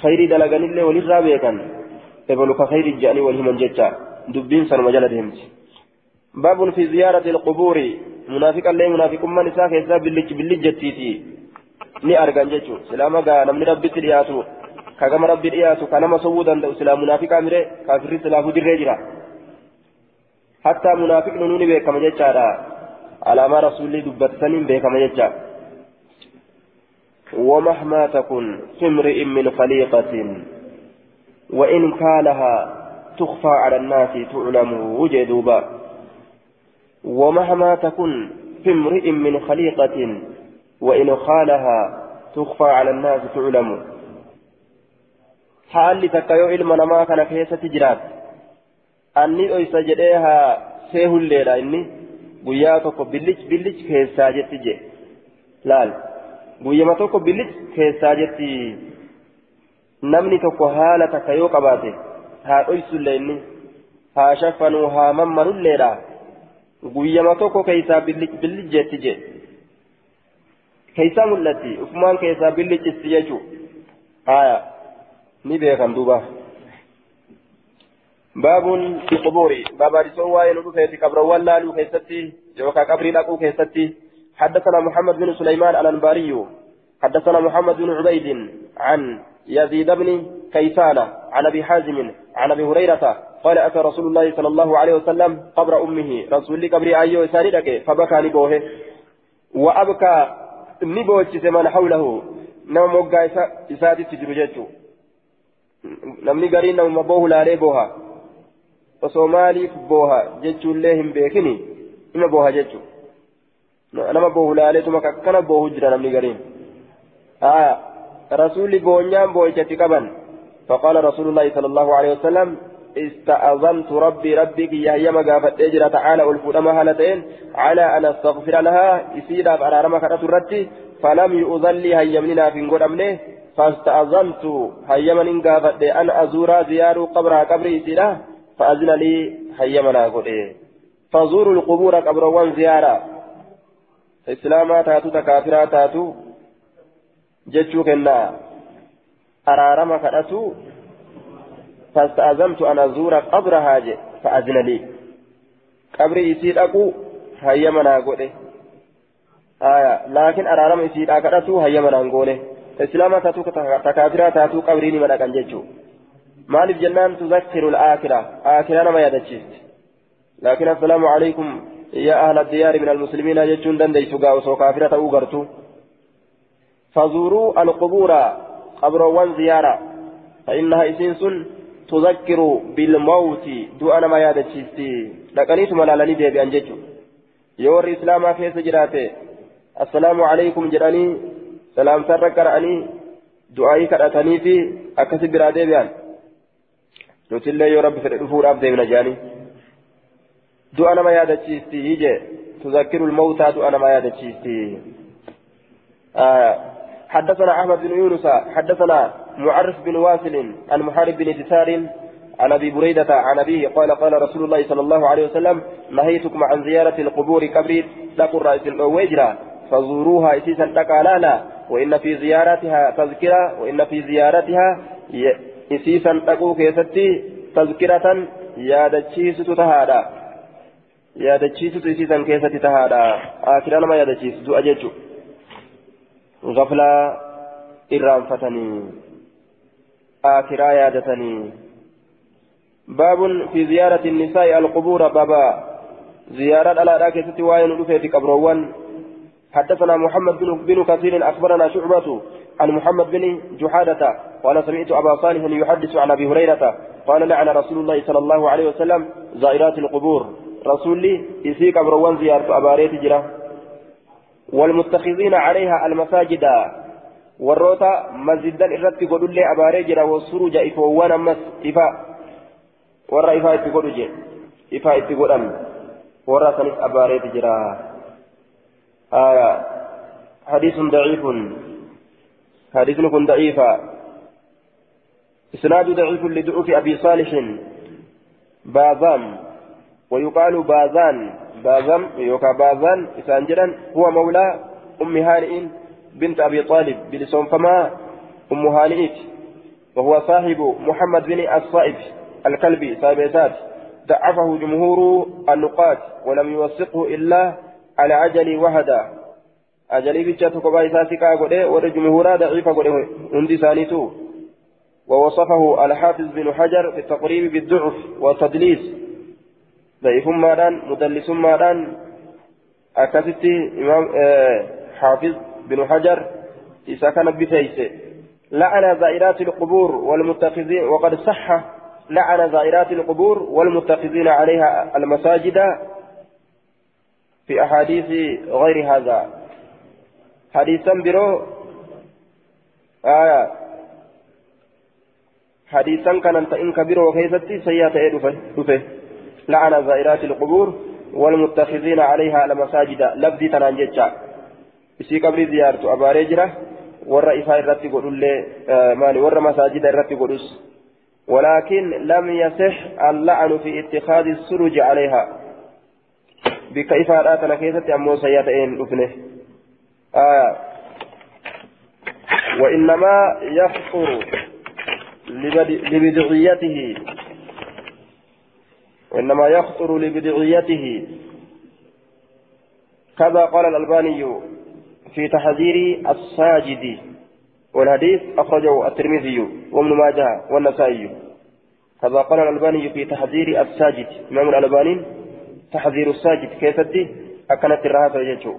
خيري دلقان اللي ولرا بيكن إبلو كخيري جاني والهمن جتا دبين سن مجال دهمت باب في زيارة القبور منافق الله منافق من إساء كيسا بلج بلج جتيتي ni argan jechuun silaama gaa namni rabbitti dhiyaatu ka gama rabbi dhiyaatu ka nama sowwuu danda'u silaa munaafiqaa mire kaafirri silaafu dirree jira hattaa munaafiqni nuuni beekama jechaadha alaamaa rasuulli dubbataniin beekama jecha ومهما تكن في امرئ من خليقة وإن كالها تخفى على الناس تعلم وجدوبا ومهما تكن في امرئ من خليقة وإن خالها تخفى على الناس تعلم حال تكيو علم نما كان كيسة جرات أني أيسا جديها سيهو الليلة إني tokko billich billich keessaa jetti je laal guyyama tokko billich keessaa jetti namni tokko haala takka yoo qabaate haa dhoysullee inni haa shaffanuu haa mammarulleedha guyyama tokko keessaa jetti je keessaa mul'atti ufumaan keessaa billichisti jechuu haya ni beekan duuba. في قبور باب رسول وائل في قبر ولا لو كيستي يوكا قبري لقو كيستي حدثنا محمد بن سليمان الانباري حدثنا محمد بن عبيد عن يزيد بن كيسان عن ابي حازم عن هريره قال اتى رسول الله صلى الله عليه وسلم قبر امه رسول قبر ايو ساردك فبكى لبوه وابكى نبوت من حوله نما موغا اساتي تجرجتو namni gariin namuma boohu laalee booha osoo maaliif booha jechuullee hin beekini ima booha jechu nama boohu laaleetuma akkana boohu jira namni gariin aya rasuulli boonyaan boo'ichatti qaban فقال رسول الله صلى الله عليه وسلم استأذنت ربي ربي كي يهيما قافت اجرى تعالى الفودما هالتين على أن أستغفر لها يسيدا فأرارما كرة الرتي فلم يؤذن لي في أمنه فاستأذنت هيما قافت أن أزور زيار قبرها قبري يسيدا فأذن لي حيمنا قل إيه فزوروا القبور قبروان زيارة. إسلاما تاتو تكافرا تاتو جتشو كنا أرارما كأتو فاستأذنت أن أزور قبرها فأذن لي. قبري يسير أكو حيمنا قل إيه آية لكن أرارما يسير أكرتو حيمنا قل إيه إسلاما تاتو تكافرا تاتو قبريني من أكن جتشو maaliif jennaan tuzakkiru الآخرة. آخرة ما يدتشيست لكن السلام عليكم يا أهل الديار من المسلمين جتشون دندي سقا وسو كافرة أوغرتو فزوروا القبور قبروان زيارة. فإنها إسنس تذكر بالموت دعانا ما يدتشيستي لكنيت ملالني دي بأنججو يور إسلاما كيس جراته السلام عليكم جراني. سلام سرك رأني دعائي كرأتني في أكسب برادي بيان nuti illee yoo rabbi fedhe dhufuudhaaf deemna jaanii du'a nama yaadachiisti hije tuzakkiru lmawtaa du'a nama yaadachiisti حدثنا أحمد بن يونس. حدثنا معرف بن واسل عن محارب بن دثار عن أبي بريدة عن أبيه قال قال رسول الله صلى الله عليه وسلم نهيتكم عن زيارة القبور كبريت لقوا الرئيس الوجرة فزوروها إسيسا لا وإن في زيارتها تذكرة وإن في زيارتها isiisan dhaquu keessatti tazkiratan yaadachiisutu tahaadha yaadachiisutu isiisan keessatti tahaadha akira nama yaadachiisu du'a jechu gaflaa irraanfatanii akiraa yaadatanii baabun fi ziyaarati nisaa'i alqubuura baba زيارة على ستي وين في قبروان. حدثنا محمد بن كثير أخبرنا شعبة عن محمد بن جحادة قال سمعت أبا صالح يحدث عن أبي هريرة قال لعن رسول الله صلى الله عليه وسلم زائرات القبور. رسول لي يسيك أبروان زيارة أباريت جرا. والمتخذين عليها المساجد. والروتا مسجدا الرت قولوا لي أبارجرا والسروج إفوان أمس إفا ورا إفا إتقولوا جي إفا إتقول أم ورا سنس أباريت جرا آية حديث ضعيف حديث كن ضعيفا إسناد ضعيف لدعوف أبي صالح بازام ويقال بازان بازم يوكا بازان إسانجرا هو مولى أم هانئ بنت أبي طالب بلسون فما أم هانئ وهو صاحب محمد بن الصائب الكلبي صاحب ضعفه جمهور النقاط ولم يوثقه إلا على عجل وهدا أجلي بيتشاتو كبا إساسكا قده ور ضعيفة قده هندي ثانيتو ووصفه الحافظ بن حجر في التقريب بالضعف والتدليس. ضعيف مادان مدلس مادان. أكثتي إمام آه حافظ بن حجر إذا كان بتيسه لعن زائرات القبور والمتخذين وقد صح لعن زائرات القبور والمتخذين عليها المساجد في أحاديث غير هذا. حديثا برو آية حديثا كان أنت إن كبير وكيفتي سيئة دفه لعن زائرات القبور والمتخذين عليها المساجد. لبدي تنانجتشا. Isii qabrii ziyaartu abaaree jira warra ifaa irratti godhullee maali warra masaajida irratti godhus. ولكن لم يصح اللعن في اتخاذ السرج عليها بك إفاداتنا كيست أمو سيئتين أفنه آه وإنما يخطر لبدعيته وإنما يخطر لبدعيته كذا قال الألباني في تحذير الساجد. والحديث أخرجه الترمذي وابن ماجه والنسائي. كذا قال الألباني في تحذير الساجد. إمام الألباني تحذير الساجد كيف تدي؟ أكنت الرهاسة يجو.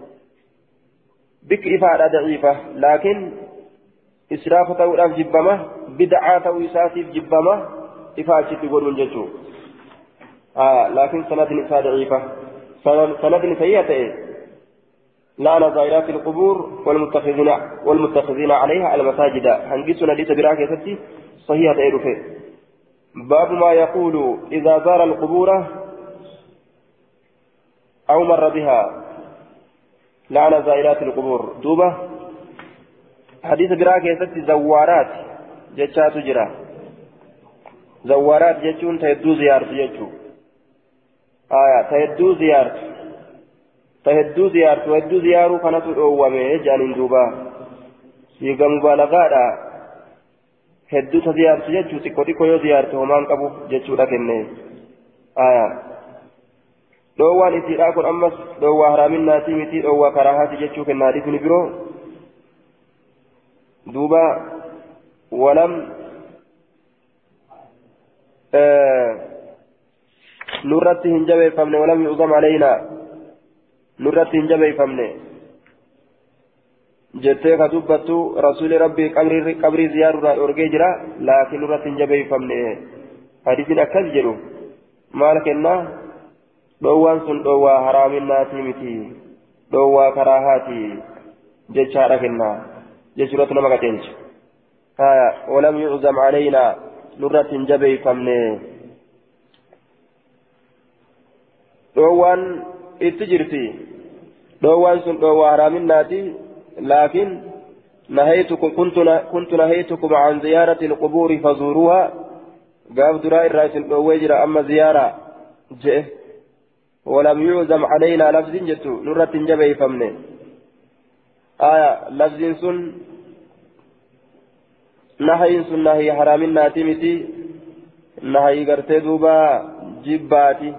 بك إفادة ضعيفة لكن إسراف تقول جبمة بدعة إساسيف جبمة إفادة تقول ججو. آه لكن سند نساء ضعيفة. سند سيئة لعن زائرات القبور والمتخذين والمتخذين عليها المساجد. هنجسنا ليس براك يا صحيحة إيروفي. باب ما يقول إذا زار القبور أو مر بها. لعن زائرات القبور. دوبة. حديث براك يا زوارات جتشات جرا. زوارات جتشون تيدو زيارة جتشو. آية تيدو زيارة فهدو زيارت وهدو زيارو كانت أوامي جانين دوبا سيغا مبالغادا هدو تزيارت جتشو تكو تكو يو زيارت ومان قبو جتشو لكني آية dhoowwaan isiidhaa kun ammas dhoowwaa haraaminnaati miti dhoowwaa karaahaati jechuu kennaadhiif ni biroo duuba walam nurratti hin jabeeffamne walam yu'zam alaynaa hin jabeeffamne jettee ka dubbattu rasuuli rabbii qabrii ziyaaruudhaa dhorgee jira laakiin nurratti hin jabeeffamne hadiisiin akkas jedhu maal kennaa dhoowwaan sun dhoowwaa haraaminaatii miti dhoowwaa karaahaati jechaadha kennaa jechuudhatu nama qaceelcha haya walam yuczam calaynaa nurratti hin jabeeffamne dhoowwaan itti jirti. Dhoowwaan sun dhoowwaa haraaminaati laakiin نهيتكم كنت كنت نهيتكم عن زيارة القبور فزوروها قاف دراء الرئيس الوجر أما زيارة جئ ولم يعزم علينا لفظ جت نرة جبي فمن آية لفظ سن نهي سن نهي حرام ناتمتي نهي قرتي دوبا جباتي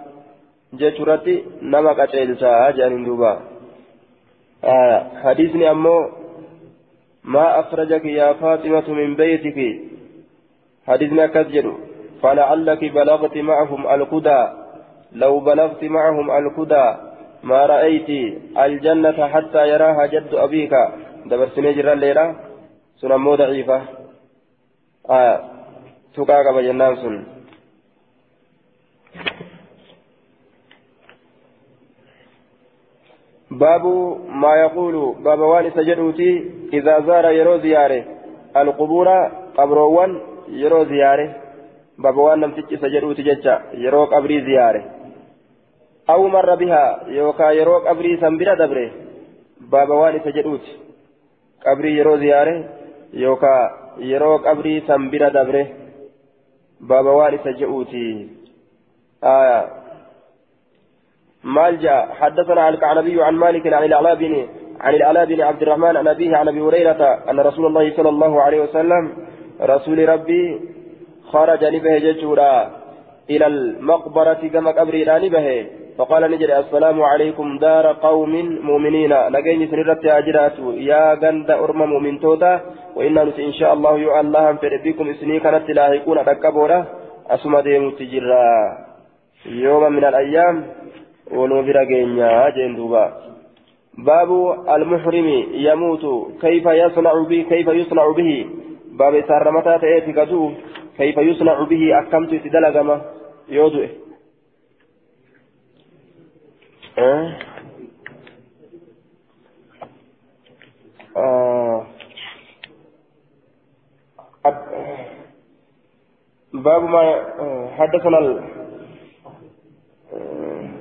جترتي نما قتيلسا جانين دوبا آه حديثني أمو ما أخرجك يا فاطمة من بيتك حديثنا كذب فلعلك بلغت معهم القدى لو بلغت معهم القدى ما رأيت الجنة حتى يراها جد أبيك دبر سنجر الليلة سنمو ضعيفة آه تقاك بجنان سن باب ما يقول باب وان سجدوتي إذا زار يرو زياره. القبور قبروان يرو زياره. باب وان نمتج سجدوتي ججا يرو قبري زياره. أو مر بها يوكا يرو قبري سنبرا دبره. باب وان سجدوتي. قبري يرو يوكا يرو قبري سنبرا دبره. باب وان سجدوتي. آية. مال جاء. حدثنا الكعنبي عن مالك عن العلاء بن عن العلاء بن عبد الرحمن عن أبيه عن أبي هريرة أن رسول الله صلى الله عليه وسلم رسول ربي خرج نبه ججورا إلى المقبرة كما قبري نبه فقال نجد السلام عليكم دار قوم مؤمنين. نجيني سنرت أجرات. يا غند أرم مؤمن توتا. وإنا إن شاء الله يؤ الله فربكم إسني كانت لاهقون ركبورا أسمى ديمو تجرا يوم من الأيام ولو برا جين دوبا. باب المحرم يموت. كيف يصنع به كيف يصنع به؟ باب سارمتا تأتي كدو كيف يصنع به؟ أكمت تدلغما يودو. أه؟ آه. باب ما حدثنا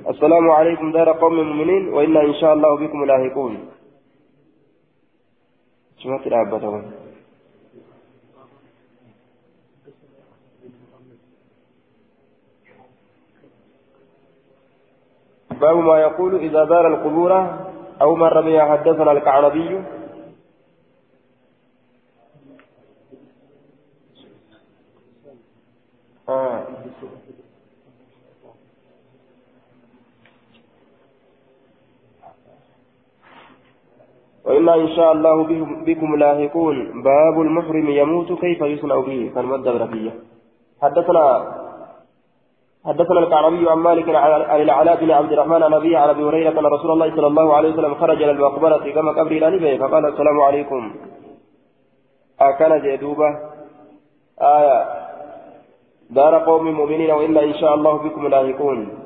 السلام عليكم دار قوم مؤمنين وإنا إن شاء الله بكم لاهقون. سمعت العبة باب ما يقول إذا زار القبور أو مر بها حدثنا الكعنبي آه. وإنا إن شاء الله بكم لاهقون باب المحرم يموت كيف يصنع به. كان مد فيه حدثنا حدثنا الكعربي عن مالك عن العلاء بن عبد الرحمن عن أبيه عن أبي هريرة أن رسول الله صلى الله عليه وسلم خرج إلى المقبرة كما قبر إلى فقال السلام عليكم. أكان جدوبة. آية. دار قوم مؤمنين وإنا إن شاء الله بكم لاهقون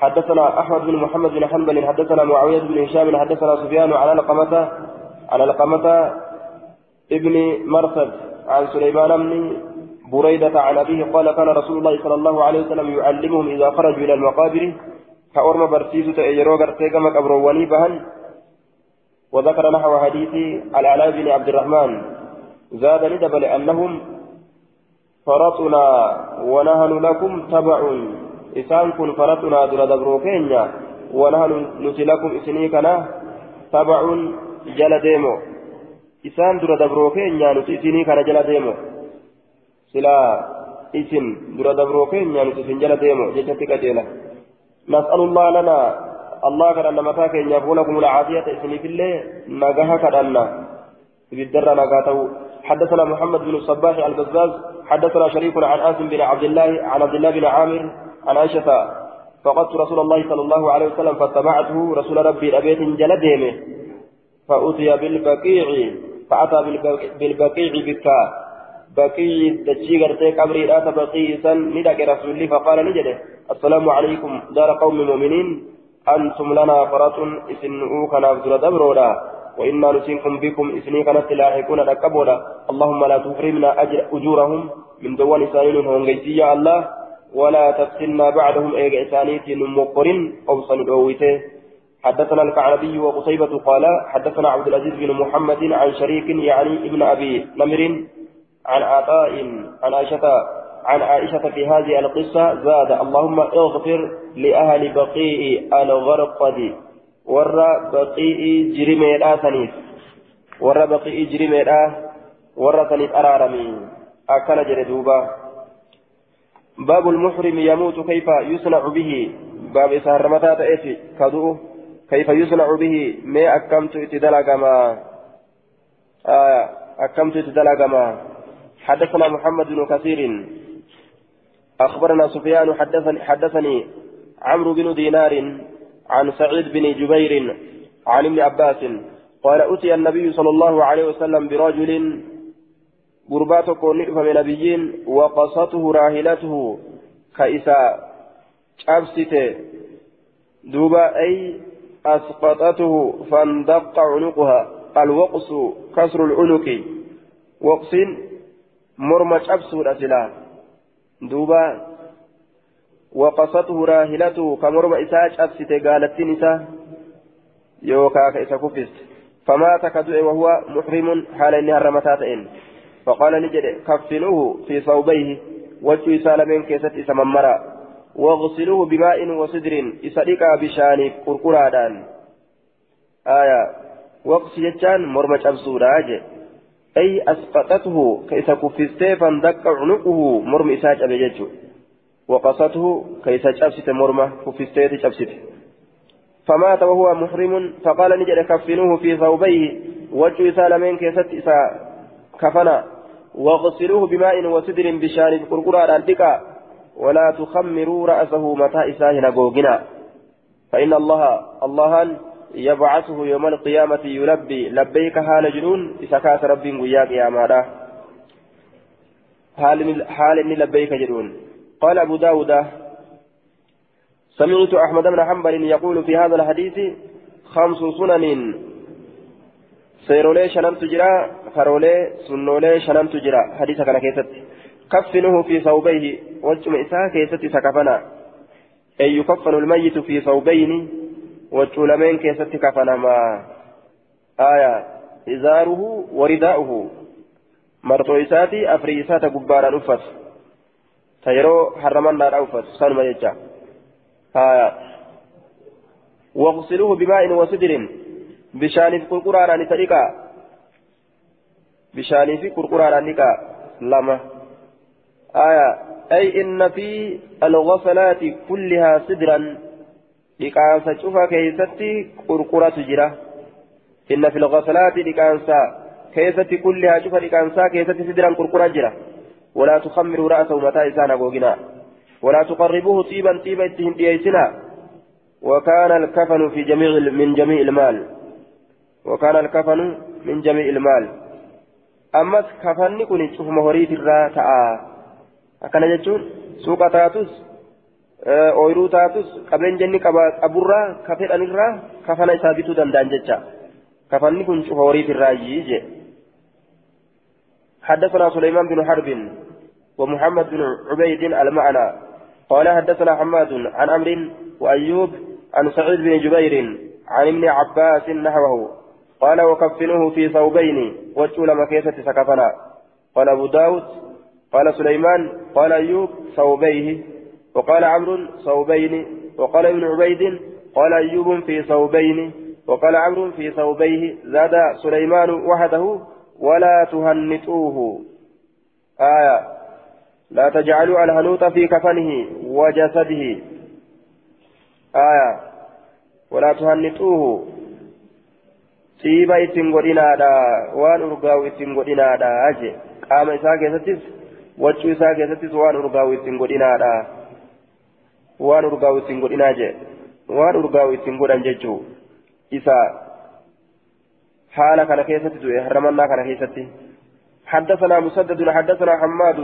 حدثنا أحمد بن محمد بن حنبل حدثنا معاوية بن هشام حدثنا سفيان على لقمة على لقمة ابن مرثد عن سليمان بن بريدة عن أبيه قال كان رسول الله صلى الله عليه وسلم يعلمهم إذا خرجوا إلى المقابر كأورم برسيس تأجروا قرتيقم قبروني بهن وذكر نحو حديث العلاء بن عبد الرحمن. زاد ندب لأنهم فرطنا ونهن لكم تبع إسان كن فرطنا در دبرو كينيا ونحن نتلكم إسني كنا تبع جل ديمو إسان در دبرو كينيا نتسني كنا جل ديمو سلا إسن در دبرو كينيا نتسن جل ديمو جتتك جيلا نسأل الله لنا الله كان متى كينيا فولكم العافية إسني في الله نجاها كدنا بالدر نجاته حدثنا محمد بن الصباح البزاز حدثنا شريك عن آسم بن عبد الله عن عبد الله بن عامر عن عائشة فقدت رسول الله صلى الله عليه وسلم فاتبعته رسول ربي أبيت جلدهم فأتي بالبقيع فأتى بالبقيع بكا. بقيع دجي غرتي قبري تبقي سن ندك رسول الله فقال نجده السلام عليكم دار قوم مؤمنين أنتم لنا فرات إسنؤوا كنافذر دبرولا وإنا نسينكم بكم إسني كانت لاحقون ركبولا اللهم لا تحرمنا أجر أجورهم من دوان سائل هم يا الله. ولا تفتنا بعدهم ايغ اسانيت مقرن أو صندويته حدثنا الكعربي وقصيبة قال حدثنا عبد العزيز بن محمد عن شريك يعني ابن أبي نمر عن عطاء عن عائشة عن عائشة في هذه القصة زاد اللهم اغفر لأهل بقيء الغرقد ور بقيء جرمي الآثنيف ور بقيء جرمي الآ ور ثنيف أرارمي. أكل جردوبا باب المحرم يموت كيف يصنع به. باب سهر متى تأتي. كدو. كيف يصنع به. ما أكمت اتدلقما. آه أكمت اتدلقما. حدثنا محمد بن كثير. أخبرنا سفيان حدثني, حدثني عمرو بن دينار عن سعيد بن جبير عن ابن عباس قال أتي النبي صلى الله عليه وسلم برجل dhufame nabiyyiin waqasatuhu raahilatuhu ka isa cabsite duuba ay أسقطته فاندق عنقها. الوقص كسر العنق. وقص مرمى أبسو الأسلام دوبا وقصته راهلته كمرمى إساج أبسته قالت نساء يوكا كيس كفست. فمات كدؤ وهو محرم حال إنها رمتاتين فقال نجد كفنوه في صوبيه وجه سالمين كيست إسممرا واغسلوه بماء وسدر إسرقا بشان قرقرادان. آية. وقس يجان مرمى أبسوراج أي أسقطته كيس كفسته فاندق عنقه مرمى إساج أبيجو وقصته كيس جبسته مرمى كفسته جبسته فمات وهو محرم فقال نجد كفنوه في ثوبيه وجه سالمين كيست إسا كفنا واغسلوه بماء وسدر بشان قرقرا الدكا ولا تخمروا رأسه متى إساه نقوقنا. فإن الله الله يبعثه يوم القيامة يلبي لبيك حال جنون إسكاس رب وياك يا مالا حال حال لبيك جنون. قال أبو داود سمعت أحمد بن حنبل يقول في هذا الحديث خمس سنن سيرولي شنم تجرى فرولي سنولي شنم تجرى حديث كان كيست كفنه في ثوبيه وجم إساء كيست سكفنا أي يكفن الميت في ثوبين وجولمين كيست كفنا ما آية إزاره ورداؤه مرتو إساتي أفري إساتا قبارا أفت تيرو حرمنا أوفت سلم يجا آية واغسلوه بماء وسدر بشان في قرقران نتريكا بشان في قرقران نكا لما آية أي إن في الغسلات كلها سدرا لكانسا شوفا كيستي قرقرة جرا إن في الغسلات لكانسا كيستي كلها شوفا لكانسا كيستي سدرا قرقرة جرا ولا تخمروا رأسه متى إسانا بوغنا ولا تقربوه طيبا طيبا ديسنا وكان الكفن في جميع من جميع المال وكان الكفن من جميع المال. أما كفن كن شوف مهريت الرا تاء أكن جتون سوق تاتوس ooyiruu taatus qabeenjanni qaburraa kafedhanirraa kafana isaa bituu danda'an jecha kafanni kun cufa horiitirraayyii je حدثنا سليمان بن حرب ومحمد بن عبيد المعنى. قال حدثنا حماد عن أمر وأيوب عن سعيد بن جبير عن ابن عباس نحوه. قال وكفنوه في ثوبين وجول مكيسة سكفنا قال أبو داود قال سليمان قال أيوب ثوبيه. وقال عمرو ثوبين. وقال ابن عبيد قال أيوب في ثوبين. وقال عمرو في ثوبيه. زاد سليمان وحده ولا تهنئوه آية. لا تجعلوا الهنوط في كفنه وجسده. آية. ولا تهنطوه. Siiba ittiin godhinaadha waan urgaa'u ittiin godhinaadha je qaama isaa keessattis wachuu isaa keessattis waan urgaa'u ittiin godhinaadha waan urgaa'u ittiin godhinaa je waan urgaa'u ittiin godhan jechuu isa haala kana keessatti du'e harramannaa kana keessatti حدثنا مسدد حدثنا حماد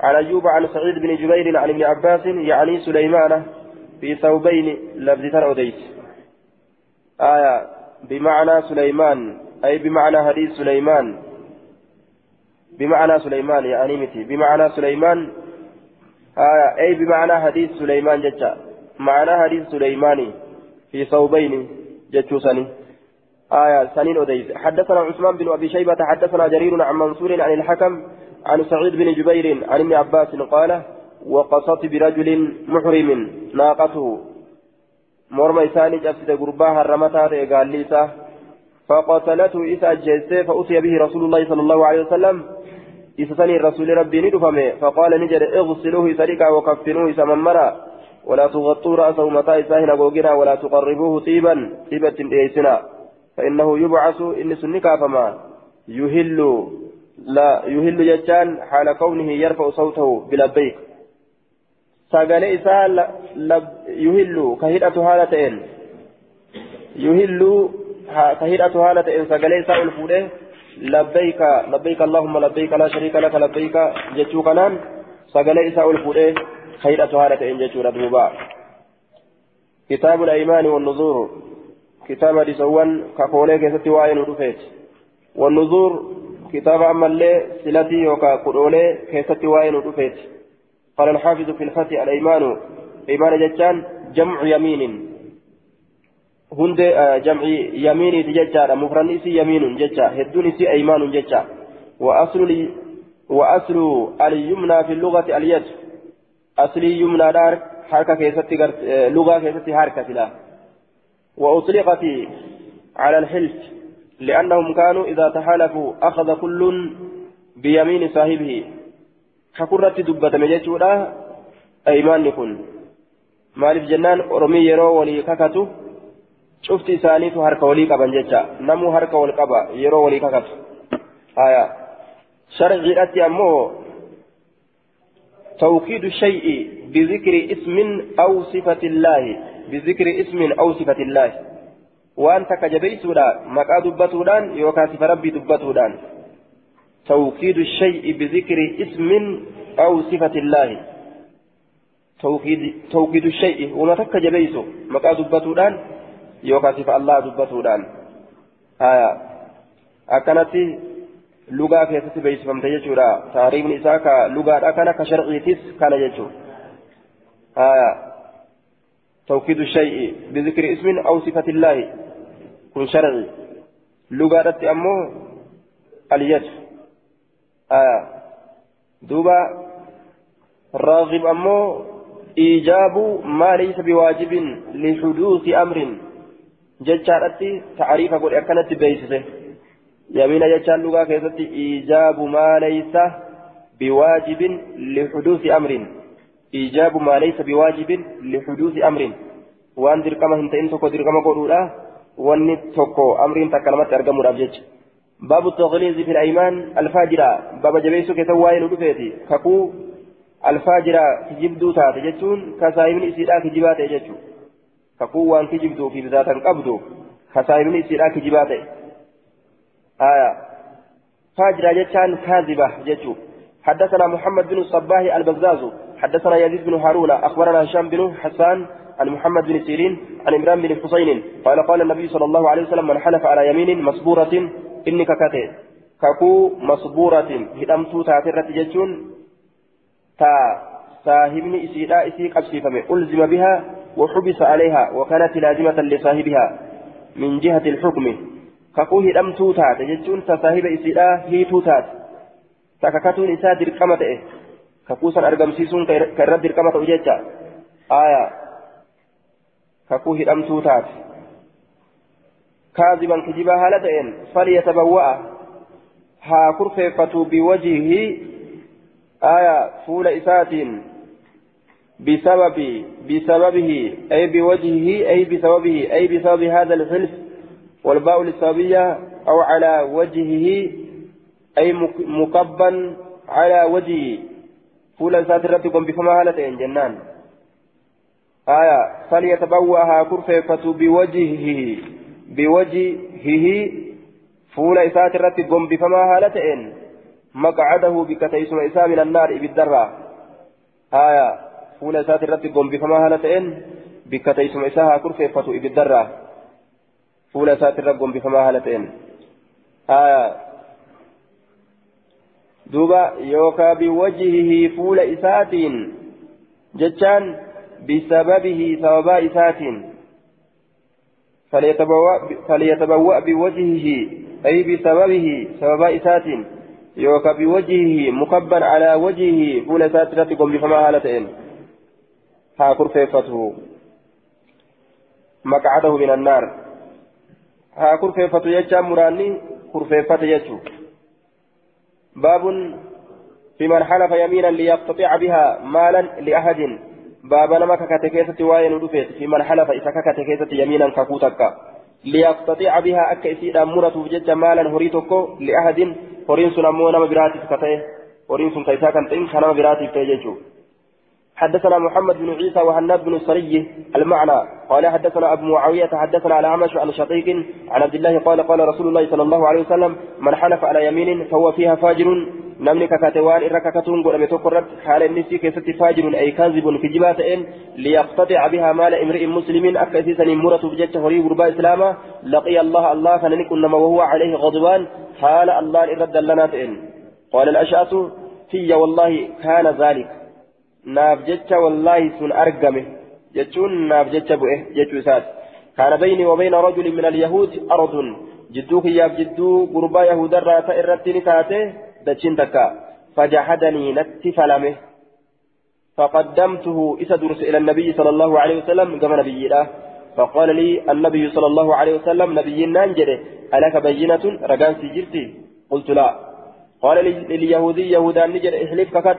عن أيوب عن سعيد بن جبير عن ابن عباس يعني سليمان في ثوبين لفظ أوديس آية بمعنى سليمان أي بمعنى حديث سليمان. بمعنى سليمان يعني متي بمعنى سليمان آية أي بمعنى حديث سليمان جتا معنى حديث سليمان في ثوبين جتوسني آية سنين أوديس حدثنا عثمان بن أبي شيبة حدثنا جرير عن منصور عن الحكم عن سعيد بن جبير عن ابن عباس قال وقصت برجل محرم ناقته. مرمى إساني جبسة قرباها الرمتات قال ليسا فقتلته إسا أجيسه فأتي به رسول الله صلى الله عليه وسلم إسسني الرسول ربي ندفمه فقال نجر اغسلوه سرقا وكفنوه سممرا ولا تغطوا رأسه متى إساهنا قوقنا ولا تقربوه طيبا طيبة إيسنا فإنه يبعث إن سنكا فما يهل لا يهل جتان حال كونه يرفع صوته بلبيك ساقال إساء يهل كهيرة هالتين يهل كهيرة هالتين ساقال إساء الفوله لبيك لبيك اللهم لبيك لا شريك لك لبيك جتشو كنان ساقال إساء الفوله خيرة هالتين جتشو ردوبا كتاب الأيمان والنذور كتاب ديسوان كقولي كيست وائن ودفيت والنذور كتاب أما اللي سلتي يوكا قولي كيست وائن ودفيت قال الحافظ في الفتح الأيمان إيمان جتان جمع يمين. هند آه، جمع يمين جتان مفرن إسي يمين جتا هدون إسي أيمان جتا وأصل وأصل اليمنى في اللغة اليد. أصلي يمنى دار حركة كيستي آه، لغة كيستي حركة لا وأطلقت على الحلف لأنهم كانوا إذا تحالفوا أخذ كل بيمين صاحبه. حكرت دبة مجيشورا أيمان يكون maaliif jennaan oromii yeroo walii kakatu cufti isaaniitu harka walii qaban jecha namuu harka wal qaba yeroo walii kakatu haya sharciidhatti ammoo توكيد الشيء بذكر اسم أو صفة الله بذكر اسم أو صفة الله وأنت كجبيسودا مكا دبتودان يوكاسف ربي دبتودان توكيد الشيء بذكر اسم أو صفة الله. توكيد توكيد الشيء. وما تك جبيسو مكا دبتودان يوكاسف الله دبتودان. آية. أكنت lugaa keessatti beeksifamte jechuudha taariifni isaa ka lugaadha kana ka sharciitis kana jechuudha توكيد الشيء بذكر اسم أو صفة الله. كن شرعي. لغة أمو اليد. آه. دوبا راغب أمو إيجاب ما ليس بواجب لحدوث أمر. ججارتي تعريف أقول أكنت بيسه يمين ججار لغة كيست إيجاب ما ليس بواجب لحدوث أمر. إيجاب ما ليس بواجب لحدوث أمر. وأن دركما هنتين تكو دركما قولوا وأن تكو أمر تكلمت أرقم رابجج. باب التغليظ في الأيمان الفاجرة. باب جبيسو كتواين ودفيتي ككو الفاجرة كجبدو تات جتون كسائمن إسيرا كجبات جتو ككو وأن كجبدو في ذات قبدو كسائمن إسيرا كجبات آية. فاجرة جتان كاذبة جتو حدثنا محمد بن الصباح البزاز حدثنا يزيد بن هارون. أخبرنا هشام بن حسان عن محمد بن سيرين عن عمران بن حسين. قال قال النبي صلى الله عليه وسلم من حلف على يمين مصبورة إني ككته ككو مصبورة هدمتو تاترة جتون تا صاحبني إسيرا إسيك أبسيفمي ألزم بها وحبس عليها وكانت لازمة لصاحبها من جهة الحكم ككو هدمتو تات جتون تصاحب إسيرا هي توتات تككتون إسا درقمة إيه kakuusan argamsiisuun ka irratti dirqama ta'u jecha. Aya kakuu kijibaa haala ta'een falyatabawwa'a haa kurfeeffatu biwajihi aya fuula isaatiin بسبب بسببه. أي بوجهه أي بسببه أي بسبب هذا الحلف والباء للسببية أو على وجهه. أي مكبا على وجهه. فولا سات الرب بفما هالة جنان. آية فليتبوأها كرفيفة بوجهه. بوجهه فولا سات الرب بفما هالة مقعده بكتيس إساء من النار بالدرة آية. فولا سات الرب بفما هالة بكتيس إساء كرفيفة بالدرة فولا سات الرب بفما هالة آية. دوبا يوكا بوجهه فول إسات جتان بسببه سببا إسات. فليتبوأ, بوجهه أي بسببه سببا إسات يوكا بوجهه مكبا على وجهه فول إسات بفما هالتين ها كرفيفته. مقعده من النار. ها كرفيفته يجا مراني؟ كرفيفته يجو باب في من حلف يمينا ليقتطع بها مالا لأحد. باب نما ككتكيسة وين ودفت في من حلف إذا ككتكيسة يمينا ككوتك ليقتطع بها أكا إسيدا مرة جج مالا هريتك لأحد هرين سنمو نما براتي كتيه هرين سن كيسا كان تين كان براتي تيجو حدثنا محمد بن عيسى وهناد بن السري المعنى قال حدثنا ابو معاويه حدثنا على عمش عن شقيق عن عبد الله قال قال رسول الله صلى الله عليه وسلم من حلف على يمين فهو فيها فاجر tokko irratti haala inni sii keessatti faajirun ay kaazibun kijibaa ta'een liyaqtaxica bihaa maala imri'in muslimiin akka isiisaniin muratuuf jecha horii gurbaa islaamaa laqiya allah allah kana ni qunnama wahuwa calayhi غضبان حال الله إرد لنا تئن قال الأشعث في والله كان ذلك naaf jecha wallaahi sun argame jechuun naaf jecha bu'e jechuu isaati. كان بيني وبين رجل من اليهود أرض جدو خياب جدو قربا يهود الرات إرتني تاته دجين تكا فجحدني نتي فلمه فقدمته إسدرس إلى النبي صلى الله عليه وسلم كما نبي فقال لي النبي صلى الله عليه وسلم نبي نانجره ألك بينة رقان سجرتي قلت لا قال لليهودي يهودا نجر احلف ككت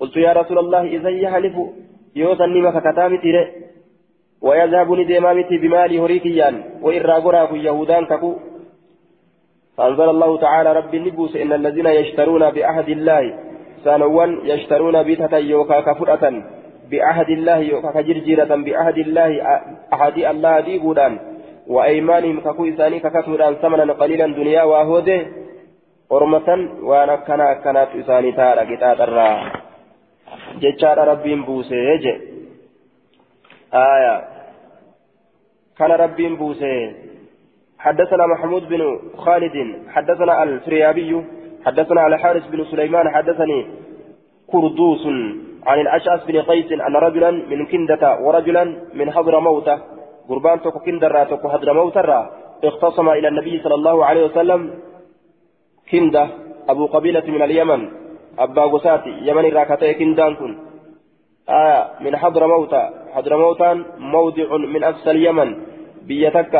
قلت يا رسول الله إذا يحلف يوسني ما ككتامتي ويذهبني ديمامتي بمالي هريكيان وإرى قراك يهودان ككو فأنزل الله تعالى رب النبوس إن الذين يشترون بعهد الله سانوان يشترون بيتة يوكا كفرة بعهد الله يوكا كجرجيرة بعهد الله أحد الله دي قودان وأيمانهم ككو إساني ككتودان ثمنا قليلا دنيا وهوده حرمة وأنا كنا كانت إساني تارا كتاب الرا ربي بوسي يجي آية كان ربي بوسي حدثنا محمود بن خالد حدثنا الفريابي حدثنا على حارس بن سليمان حدثني كردوس عن الأشعث بن قيس أن رجلا من كندة ورجلا من حضر موته قربان توكو كندرة توكو حضر موترة اختصم إلى النبي صلى الله عليه وسلم كندة أبو قبيلة من اليمن أبا غساتي يمن راكتي كندان كن آية من حضر موتى حضر موتى موضع من أقصى اليمن بيتك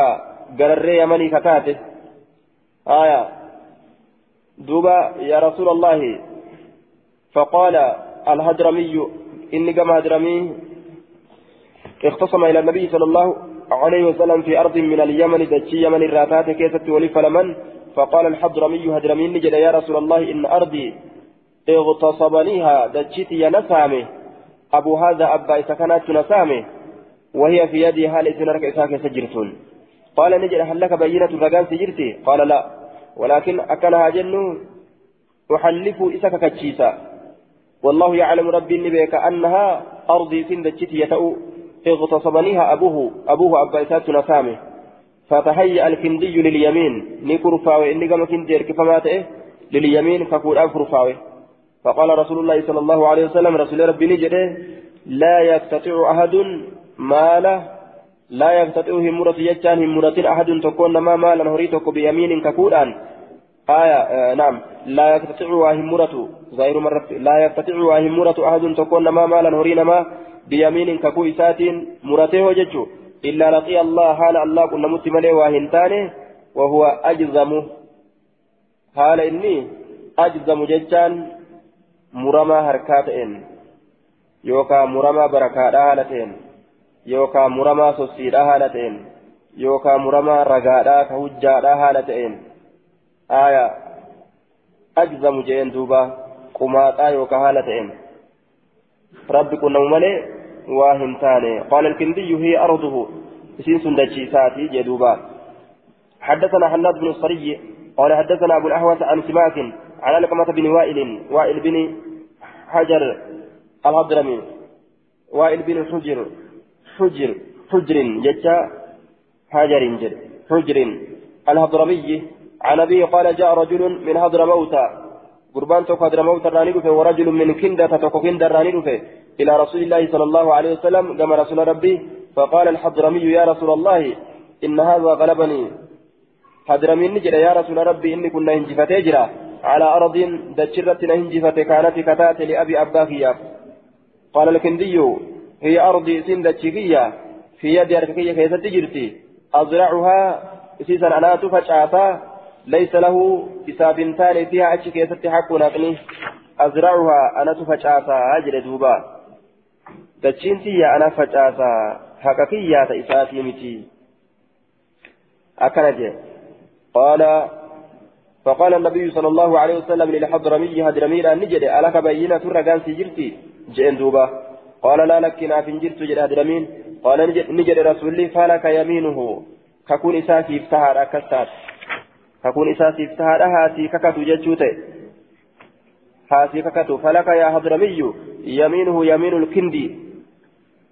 قرري يمني كتاته آية دوبا يا رسول الله فقال الهدرمي إني كما هدرمي اختصم إلى النبي صلى الله عليه وسلم في أرض من اليمن دجي يمن الراتات كيست ولي فلمن فقال الحضرمي هدرمي نجد يا رسول الله إن أرضي اغتصبنيها دجيتي نسامي. أبو هذا أبا كانت نسامي وهي في يدي هال إسنرك إساك سجرتون. قال نجد هل لك بينة رقان سجرتي؟ قال لا. ولكن أكلها جن أحلف إساك كتشيسا والله يعلم ربي النبي كأنها أرضي سندجتي يتأو. اغتصبنيها أبوه أبوه أبا إسات نسامه فتهيأ الكندي لليمين. نكرفا وإني كما كندي لليمين فقول أفرفاوي فقال رسول الله صلى الله عليه وسلم رسول ربي نجده لا يستطيع أحد ماله لا يستطيع همرة يجان همرة أحد تكون ما مالا هريتك بيمين ككودان آية آه نعم. لا يستطيع همرة غير مرة لا يستطيع همرة أحد تكون ما مالا هرينا ما بيمين ككو إساتين مرته وججو. إلا لقي الله حال الله كنا متملي واهنتاني وهو أجزم. حال إني أجزم ججان. مرما هركاتين يوكا مرما بركاتا هالتين يوكا مرما سوسيدا هالتين يوكا مرما رقادا كهجادا هالتين آية أجزم جين دوبا قماطا يوكا هالتين ربي كنا ملي واهمتاني قال الكندي هي أرضه سين سندجي ساتي جدوبا حدثنا حناد بن الصري قال حدثنا أبو الأهوس عن سماك على لقمة بن وائل وائل بن حجر الهضرمي وائل بن حجر حجر حجر جتا حجر جر حجر الهضرمي عن أبي قال جاء رجل من هضر موتى. قربان توك هضر موتى راني ورجل من كندة توك كندة راني إلى رسول الله صلى الله عليه وسلم كما رسول ربي فقال الحضرمي يا رسول الله إن هذا غلبني. حضرمي نجد يا رسول ربي إني كنا هنجفتي جرا. على أرض دجرة هنجفت كانت كتات لأبي أباكيا قال الكندي هي أرضي سن دجكية في يد أرككية كيف تجرتي. أزرعها سيسا أنا تفجعتا ليس له إسابنتان فيها أشي كيف حق نقني أزرعها أنا تفجعتا أجر دوبا. ana facaasa haqa kiyyaata isaatii miti akkana jee qaala فقال النبي صلى الله عليه وسلم للحضرمي هدرمي لا نجد ألك بينة رقان سجرتي جئن دوبا. قال لا لك ناف جرت جد هدرمين. قال نجد, رسولي فلك يمينه. ككون إساسي افتهار أكستات ككون إساسي افتهار هاتي ككتو جتشوتي هاسي ككتو. فلك يا هضرمي يمينه يمين الكندي.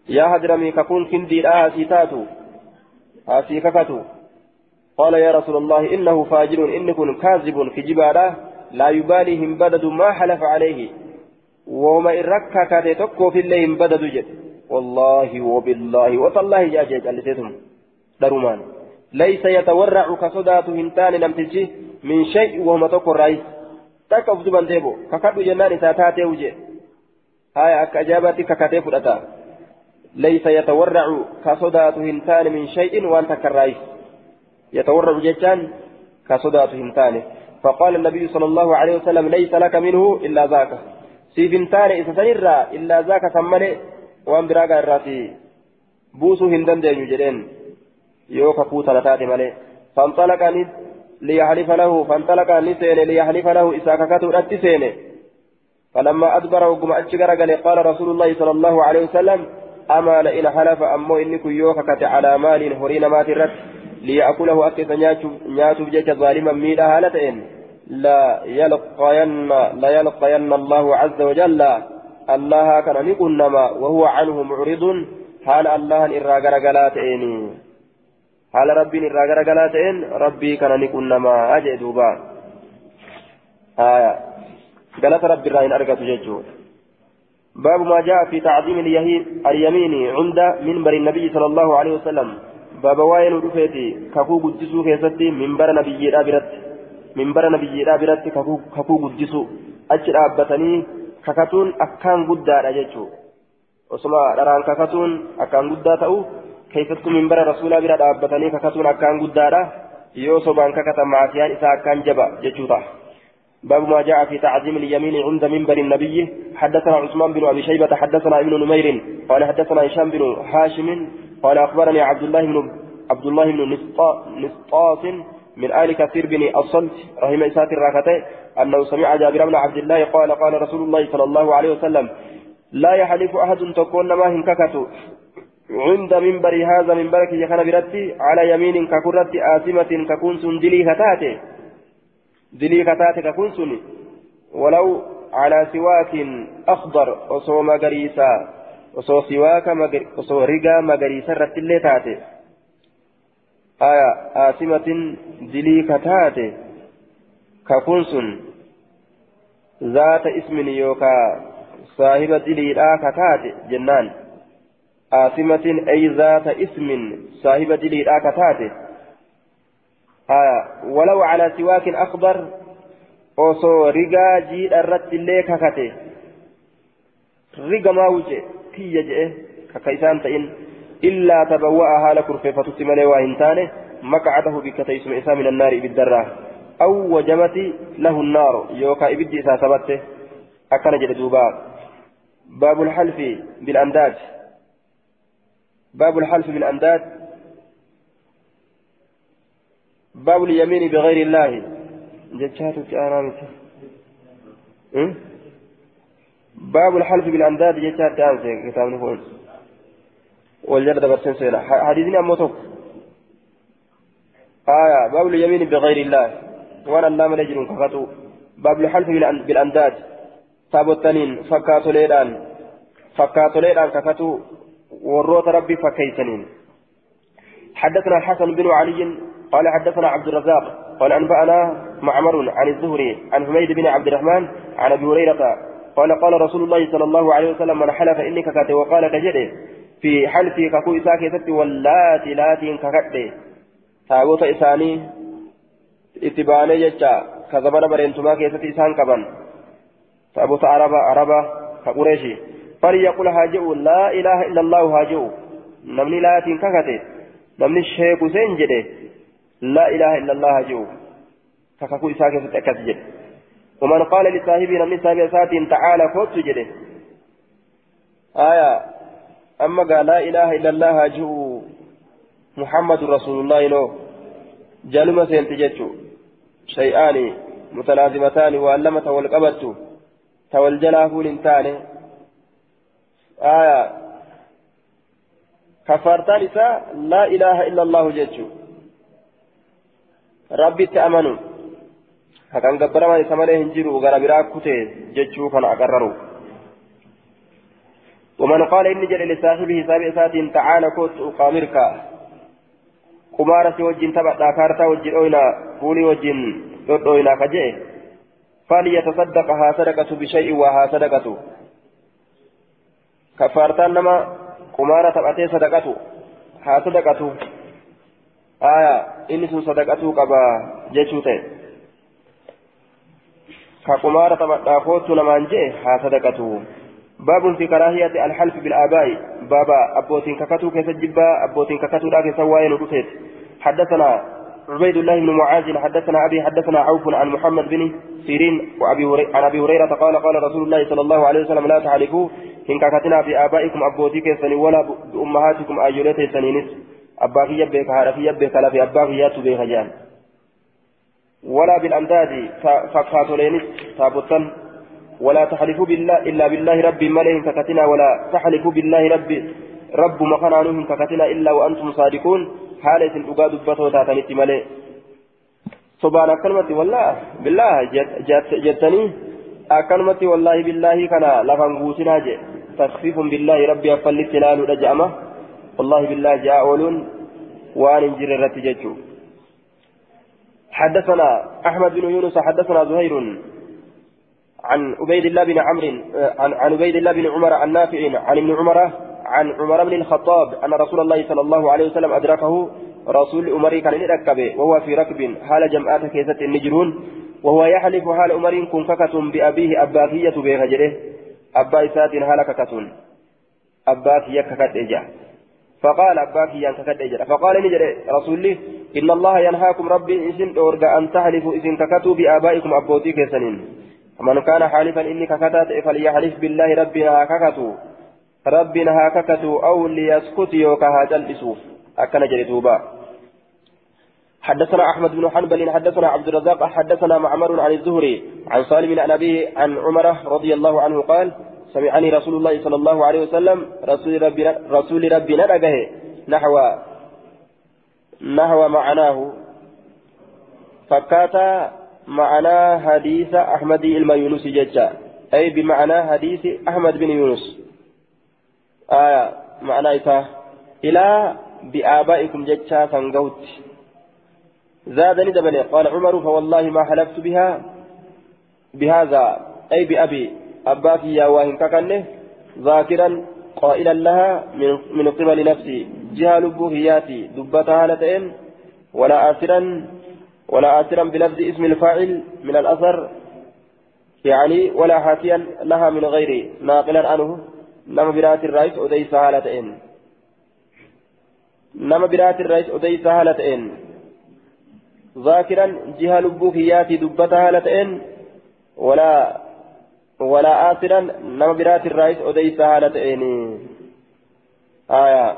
يا هضرمي ككون كندي لا هاسي تاتو. هاسي ككتو. قال يا رسول الله إنه فاجر إن كن كاذب في جباله لا يبالي هم بدد ما حلف عليه. وما إركك كاتي تكو في الله هم بدد جد. والله وبالله وتالله يا جيج اللي درومان. ليس يتورع كصدات هنتان نمتجي من شيء وهم تكو الرئيس takka uf duban deebo kakadhu jennaan isaa taatee uje haya akka ajaabaatti kakatee fudhata laysa yatawarracu ka sodaatu hin ka sodaatu hin taane فقال النبي صلى الله عليه وسلم ليس لك منه إلا ذاك. سيفنتان إذا سنرى إلا ذاك ثمني وأن براغا الراسي بوسو هندن دين جدين. يوكا كوتا لتاتي مالي. فانطلق ليحلف له فانطلق نسين ليحلف له إساككته الأتسين فلما أدبر وقم أتشكر قال رسول الله صلى الله عليه وسلم أما لئن حلف أمو إنك يوككت على مال هرين مات الرد ليأكله أكس نياتو بجيك ظالما ميلا هالتين. لا يلقين لا يلقين الله عز وجل. الله كان نقنما وهو عنه معرض. حال الله haala rabbiin irraa garagalaa ta'een rabbii kana ni qunnamaa jee duuba galata rabbi irraa hin argatu jechuudha باب ما جاء في تعظيم اليمين عند منبر النبي صلى الله عليه وسلم. باب واين رفيتي كفو قدسو كيستي منبر نبي رابرت منبر نبي رابرت كفو قدسو أجر أبتني ككتون أكان قدا رججو وسما دران ككتون أكان قدا تأو keessattuu minbara rasuulaa bira dhaabbatanii kakatuun akkaan guddaadha. Yoo sobaan kakatan maasiyaan isaa akkaan jaba jechuu ta'a. باب ما جاء في تعظيم اليمين عند منبر النبي حدثنا عثمان بن ابي شيبه حدثنا ابن نمير قال حدثنا هشام بن هاشم قال أخبرني عبد الله بن عبد الله بن نسطاس من آل كثير بن الصلت رحم إسات الراكتين أنه سمع جابر بن عبد الله قال قال رسول الله صلى الله عليه وسلم لا يحلف أحد تكون ما هنككت عند منبر هذا منبرك يخنا برتي على يمين ككرت آسمة ككون سن دلي كتاتي دلي كتاتي ككون سن. ولو على سواك أخضر وصو مغريسا وصو سواك مغر وصو رقا مغريسا رت اللي تاتي آية آسمة دلي كتاتي ككون سن ذات اسم يوكا صاحب دلي لا كتاتي جنان آثمة أي ذات اسم صاحب دليل آكتاته آه ولو على سواك أخضر osoo rigaa jiidha irratti illee kakate. Riga maa wuce kiyya jedhe kakka isaan ta'in illaa tabawwa'a haala kurfeeffatutti malee waa hin taane maqacadahu bikka teessuma isaa min annaari ibiddarraa aw wajamati lahu nnaaru yookaa ibiddi isaa sabatte akkana jedhe duuba baabul halfi bilandaad باب الحلف بالأنداد باب اليمين بغير الله جتشات أنامت باب الحلف بالأنداد جتشات أنامت كتاب نقول والجرد برسن سيلا. حديثنا أموتك آية. باب اليمين بغير الله. وأنا اللام نجر كفتو. باب الحلف بالأنداد تابوتنين فكاتو ليلان. فكاتو ليلان كفتو. وروت ربي فكيسنين حدثنا الحسن بن علي قال حدثنا عبد الرزاق قال أنبأنا معمر عن الزهري عن حميد بن عبد الرحمن عن أبي هريرة قال قال رسول الله صلى الله عليه وسلم من حلف إنك كاتي وقال كجده في حلفي ككو إساكي ستي واللاتي لاتي ككتي تاغوت إساني إتباني ججا كزبنا برينتما كيستي إسان كبن. تابوت عربا عربا كقريشي. فليقل هاجئوا لا إله إلا الله هاجئوا. نمني لا تنككته نمني الشيخ سنجده لا إله إلا الله هاجئوا. فككو إساك ستأكد ومن قال لصاحبه نمني صاحب سات تعالى فوت جده. آية. أما قال لا إله إلا الله هاجئوا محمد رسول الله له جالما سينتجتشو شيئان متلازمتان وألمة والقبت تولجلا فول تاني آية. كفارتان إساء لا إله إلا الله جيتشو ربي تأمنوا hakan gabbaraman isa malee hin jiru gara biraa kute jechuu kana aqarraru ومن قال إني جل لصاحبه سابع سات تعالى كوت أقامرك قمارة وجين تبع كارتا وجين أوينا فولي وجين أوينا كجئ فليتصدق ها صدقة بشيء وها صدقة كفارتان نما قمارة تبعتي صدقة ها صدقة آية إني سن صدقة قبا جيشوتي كقمارة كوت نمان جئ ها صدقة باب في كراهية الحلف بالآباء بابا أبوتين ككتو كيس الجبا أبوتين ككتو لا كيس وين حدثنا عبيد الله بن معاذ حدثنا أبي حدثنا عوف عن محمد بن سيرين وأبي عن أبي هريرة قال قال رسول الله صلى الله عليه وسلم لا تحلفوا إن ككتنا بآبائكم أبوتي كيسني ولا بأمهاتكم آيولتي سنينس أباكي يبك هارفي يبك لا في أباكي ياتو بيخ جان ولا بالأمداد فكاتولينس تابوتن ولا تحلفوا بالله إلا بالله رب ملئ ككتنا ولا تحلفوا بالله رب رب مكانهم ككتنا إلا وأنتم صادقون. حالة الأقاد بطوة تاتنت ملئ. سبحان كلمة والله بالله جتني. أكلمة والله بالله كان لفنقوسنا جي. تخفيف بالله ربي أفلت تلال رجأمة والله بالله جاء أولون وأن انجر الرتجج حدثنا أحمد بن يونس حدثنا زهير عن عبيد الله بن عمرو عن عبيد الله بن عمر عن نافع عن ابن عمر عن عمر بن الخطاب أن رسول الله صلى الله عليه وسلم أدركه رسول عمر كان يركب وهو في ركب حال جمعات كيسة النجرون وهو يحلف حال عمر كن ككة بأبيه أباكية بهجره أبا إسات حال ككة أباكية إجا. فقال أباكية إجا. فقال نجر رسول إن الله ينهاكم ربي إذن أن تحلفوا إذن ككتوا بآبائكم أبوتي كيسنين. من كان حالفا إني ككتات فليحلف بالله ربنا ككتو ربنا ككتو أو ليسكت يوكا جلسوا أكن جلدوبا حدثنا أحمد بن حنبل حدثنا عبد الرزاق حدثنا معمر عن الزهري عن سالم عن أبيه عن عمر رضي الله عنه قال سمعني رسول الله صلى الله عليه وسلم رسول ربنا رسول ربنا نحو نحو معناه؟ فكاتا معنى حديث أحمد إلما يونس ججا. أي بمعنى حديث أحمد بن يونس. آية معنى إسا إلى بآبائكم ججا فانقوت. زادني دبلي قال عمر فوالله ما حلفت بها بهذا. أي بأبي أباك يا واهن ذاكرا قائلا لها من, قبل نفسي جهة لبوهياتي دبتها لتئن ولا آسرا ولا آثرا بلفظ اسم الفاعل من الأثر يعني ولا حاكيا لها من غير ناقلا عنه نما برات الرئيس أدي سهالتين نما برات الرئيس أدي سهالتين ذاكرا جهة لبوكيات دبتها لتين ولا ولا آثرا نما برات الرئيس أدي سهالتين آية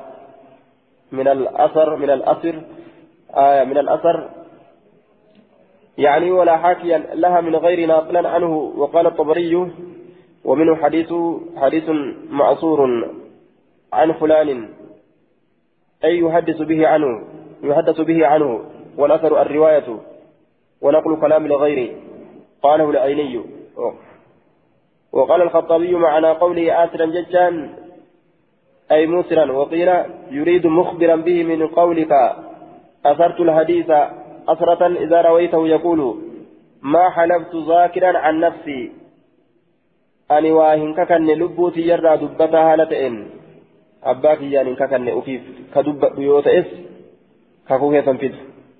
من الأثر من الأثر آية من الأثر. يعني ولا حاكيا لها من غير ناقلا عنه وقال الطبري ومنه حديث حديث معصور عن فلان. أي يحدث به عنه يحدث به عنه والأثر الرواية ونقل كلام الغير قاله العيني. وقال الخطابي معنى قوله آسرا ججا أي موسرا وقيل يريد مخبرا به من قولك. أثرت الحديث أسرة إذا رويته يقول ما حلفت ذاكرا عن نفسي. أني واهن ككن لبوتي يرى دبتها هالتئن أباك يعني ككن أفيف كدب بيوت إس ككوكي تنفذ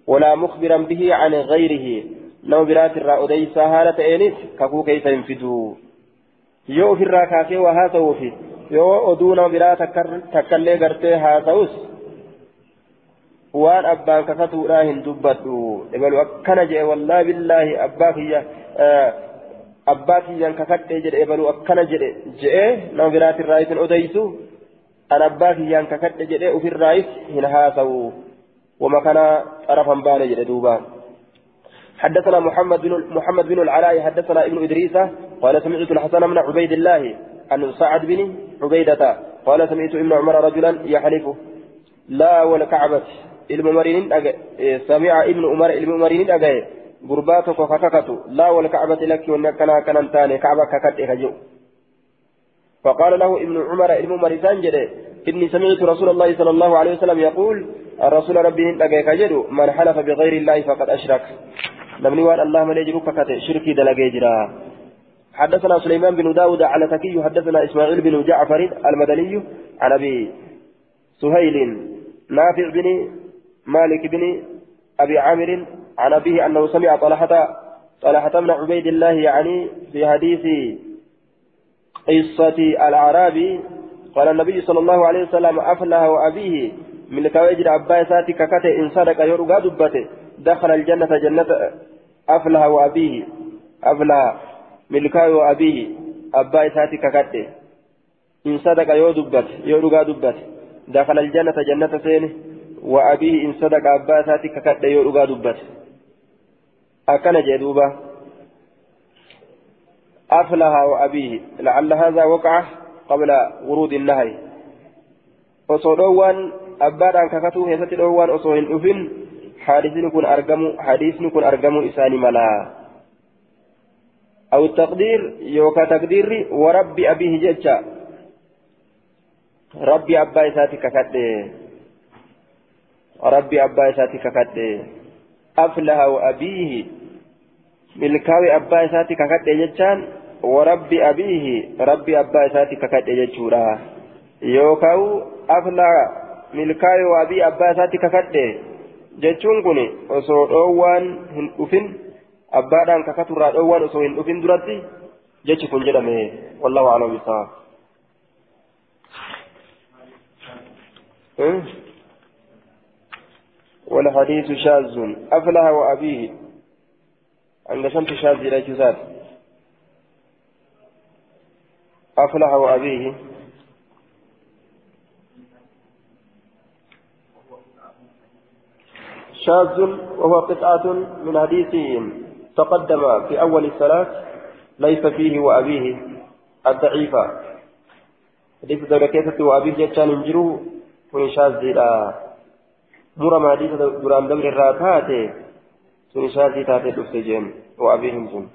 ولا مخبرا به عن غيره. نو برات الرأوديس هالتئنس ككوكي تنفذ yoo ofirraa kaasee waa haasa'uufi yoo oduu nama biraa takkallee gartee haasa'us waan abbaan kakatuudhaa hin dubbadhu ebalu akkana jedhe wallaahi billaahi abbaa kiyya abbaa kiyyaan kakadhee jedhe ebalu akkana jedhe jedhee nama biraatirraa isin odeysu an abbaa kiyyaan kakadhe jedhee ofirraayis hin haasawu wama kana xarafan baane jedhe duuba حدثنا محمد بن محمد بن العلاء حدثنا ابن ادريس قال سمعت الحسن بن عبيد الله عن سعد بن عبيدة قال سمعت ابن عمر رجلا يحلف لا والكعبة dhagaye sami'a ibnu umar ilmi umariin dhagaye قرباتك وكككتو لا والكعبة لك ونكنا كنن تاني كعبة ككت إخجو. فقال له ابن عمر ابن مريسان جده إني سمعت رسول الله صلى الله عليه وسلم يقول الرسول ربي لقيك جدو من حلف بغير الله فقد أشرك. نمني وان الله من يجرك ككت شركي دلقي جرا. حدثنا سليمان بن داود على تكي حدثنا إسماعيل بن جعفر المدني عن أبي سهيل نافع بن مالك بن أبي عامر عن أبيه أنه سمع طلحة طلحة بن عبيد الله يعني في حديث قصة الأعرابي قال النبي صلى الله عليه وسلم أفلح وأبيه من كواجر أبا ساتي ككته إن صدق يرقى دبته دخل الجنة جنة أفلح وأبيه أفلح من وأبيه أبا ساتي ككته إن صدق يرقى دبته دخل الجنة جنة سينه وأبيه إن صدق أبا ساتي ككته يرقى دبته أكن جدوبة أفلها وأبيه لعل هذا وقع قبل ورود النهي وصدوان أبادان ككتو هيست دوان أصوهن أفن حديث كن أرقم حديث كن أرقم إساني ملا أو التقدير يوكا تقدير وربي أبيه جتشا ربي أبا إساتي ككتة ربي أبا إساتي ككتة أفلها وأبيه ملكاوي أبا إساتي ككت جتان وربي أبيه. ربي أبا إساتي ككت جتشورا يوكاو أفلا ملكاوي وأبي أبا إساتي ككت jechuun kun osoo dhoowwaan hin abbaadhaan kakaturraa dhoowwaan osoo hin dhufin duratti jechi kun jedhame wallahu aclam bisawaab والحديث شاذ أفلح وأبيه عند شمس شاذ إلى جزات أفلح وأبيه شاذ وهو قطعة من حديث تقدم في أول الصلاة ليس فيه وأبيه الضعيفة حديث دركيته وأبيه جتان انجروا كن شاذ إلى مرمى حديث دران دمر الراتات سن شاذي تاتي دفت جين وأبيهم سن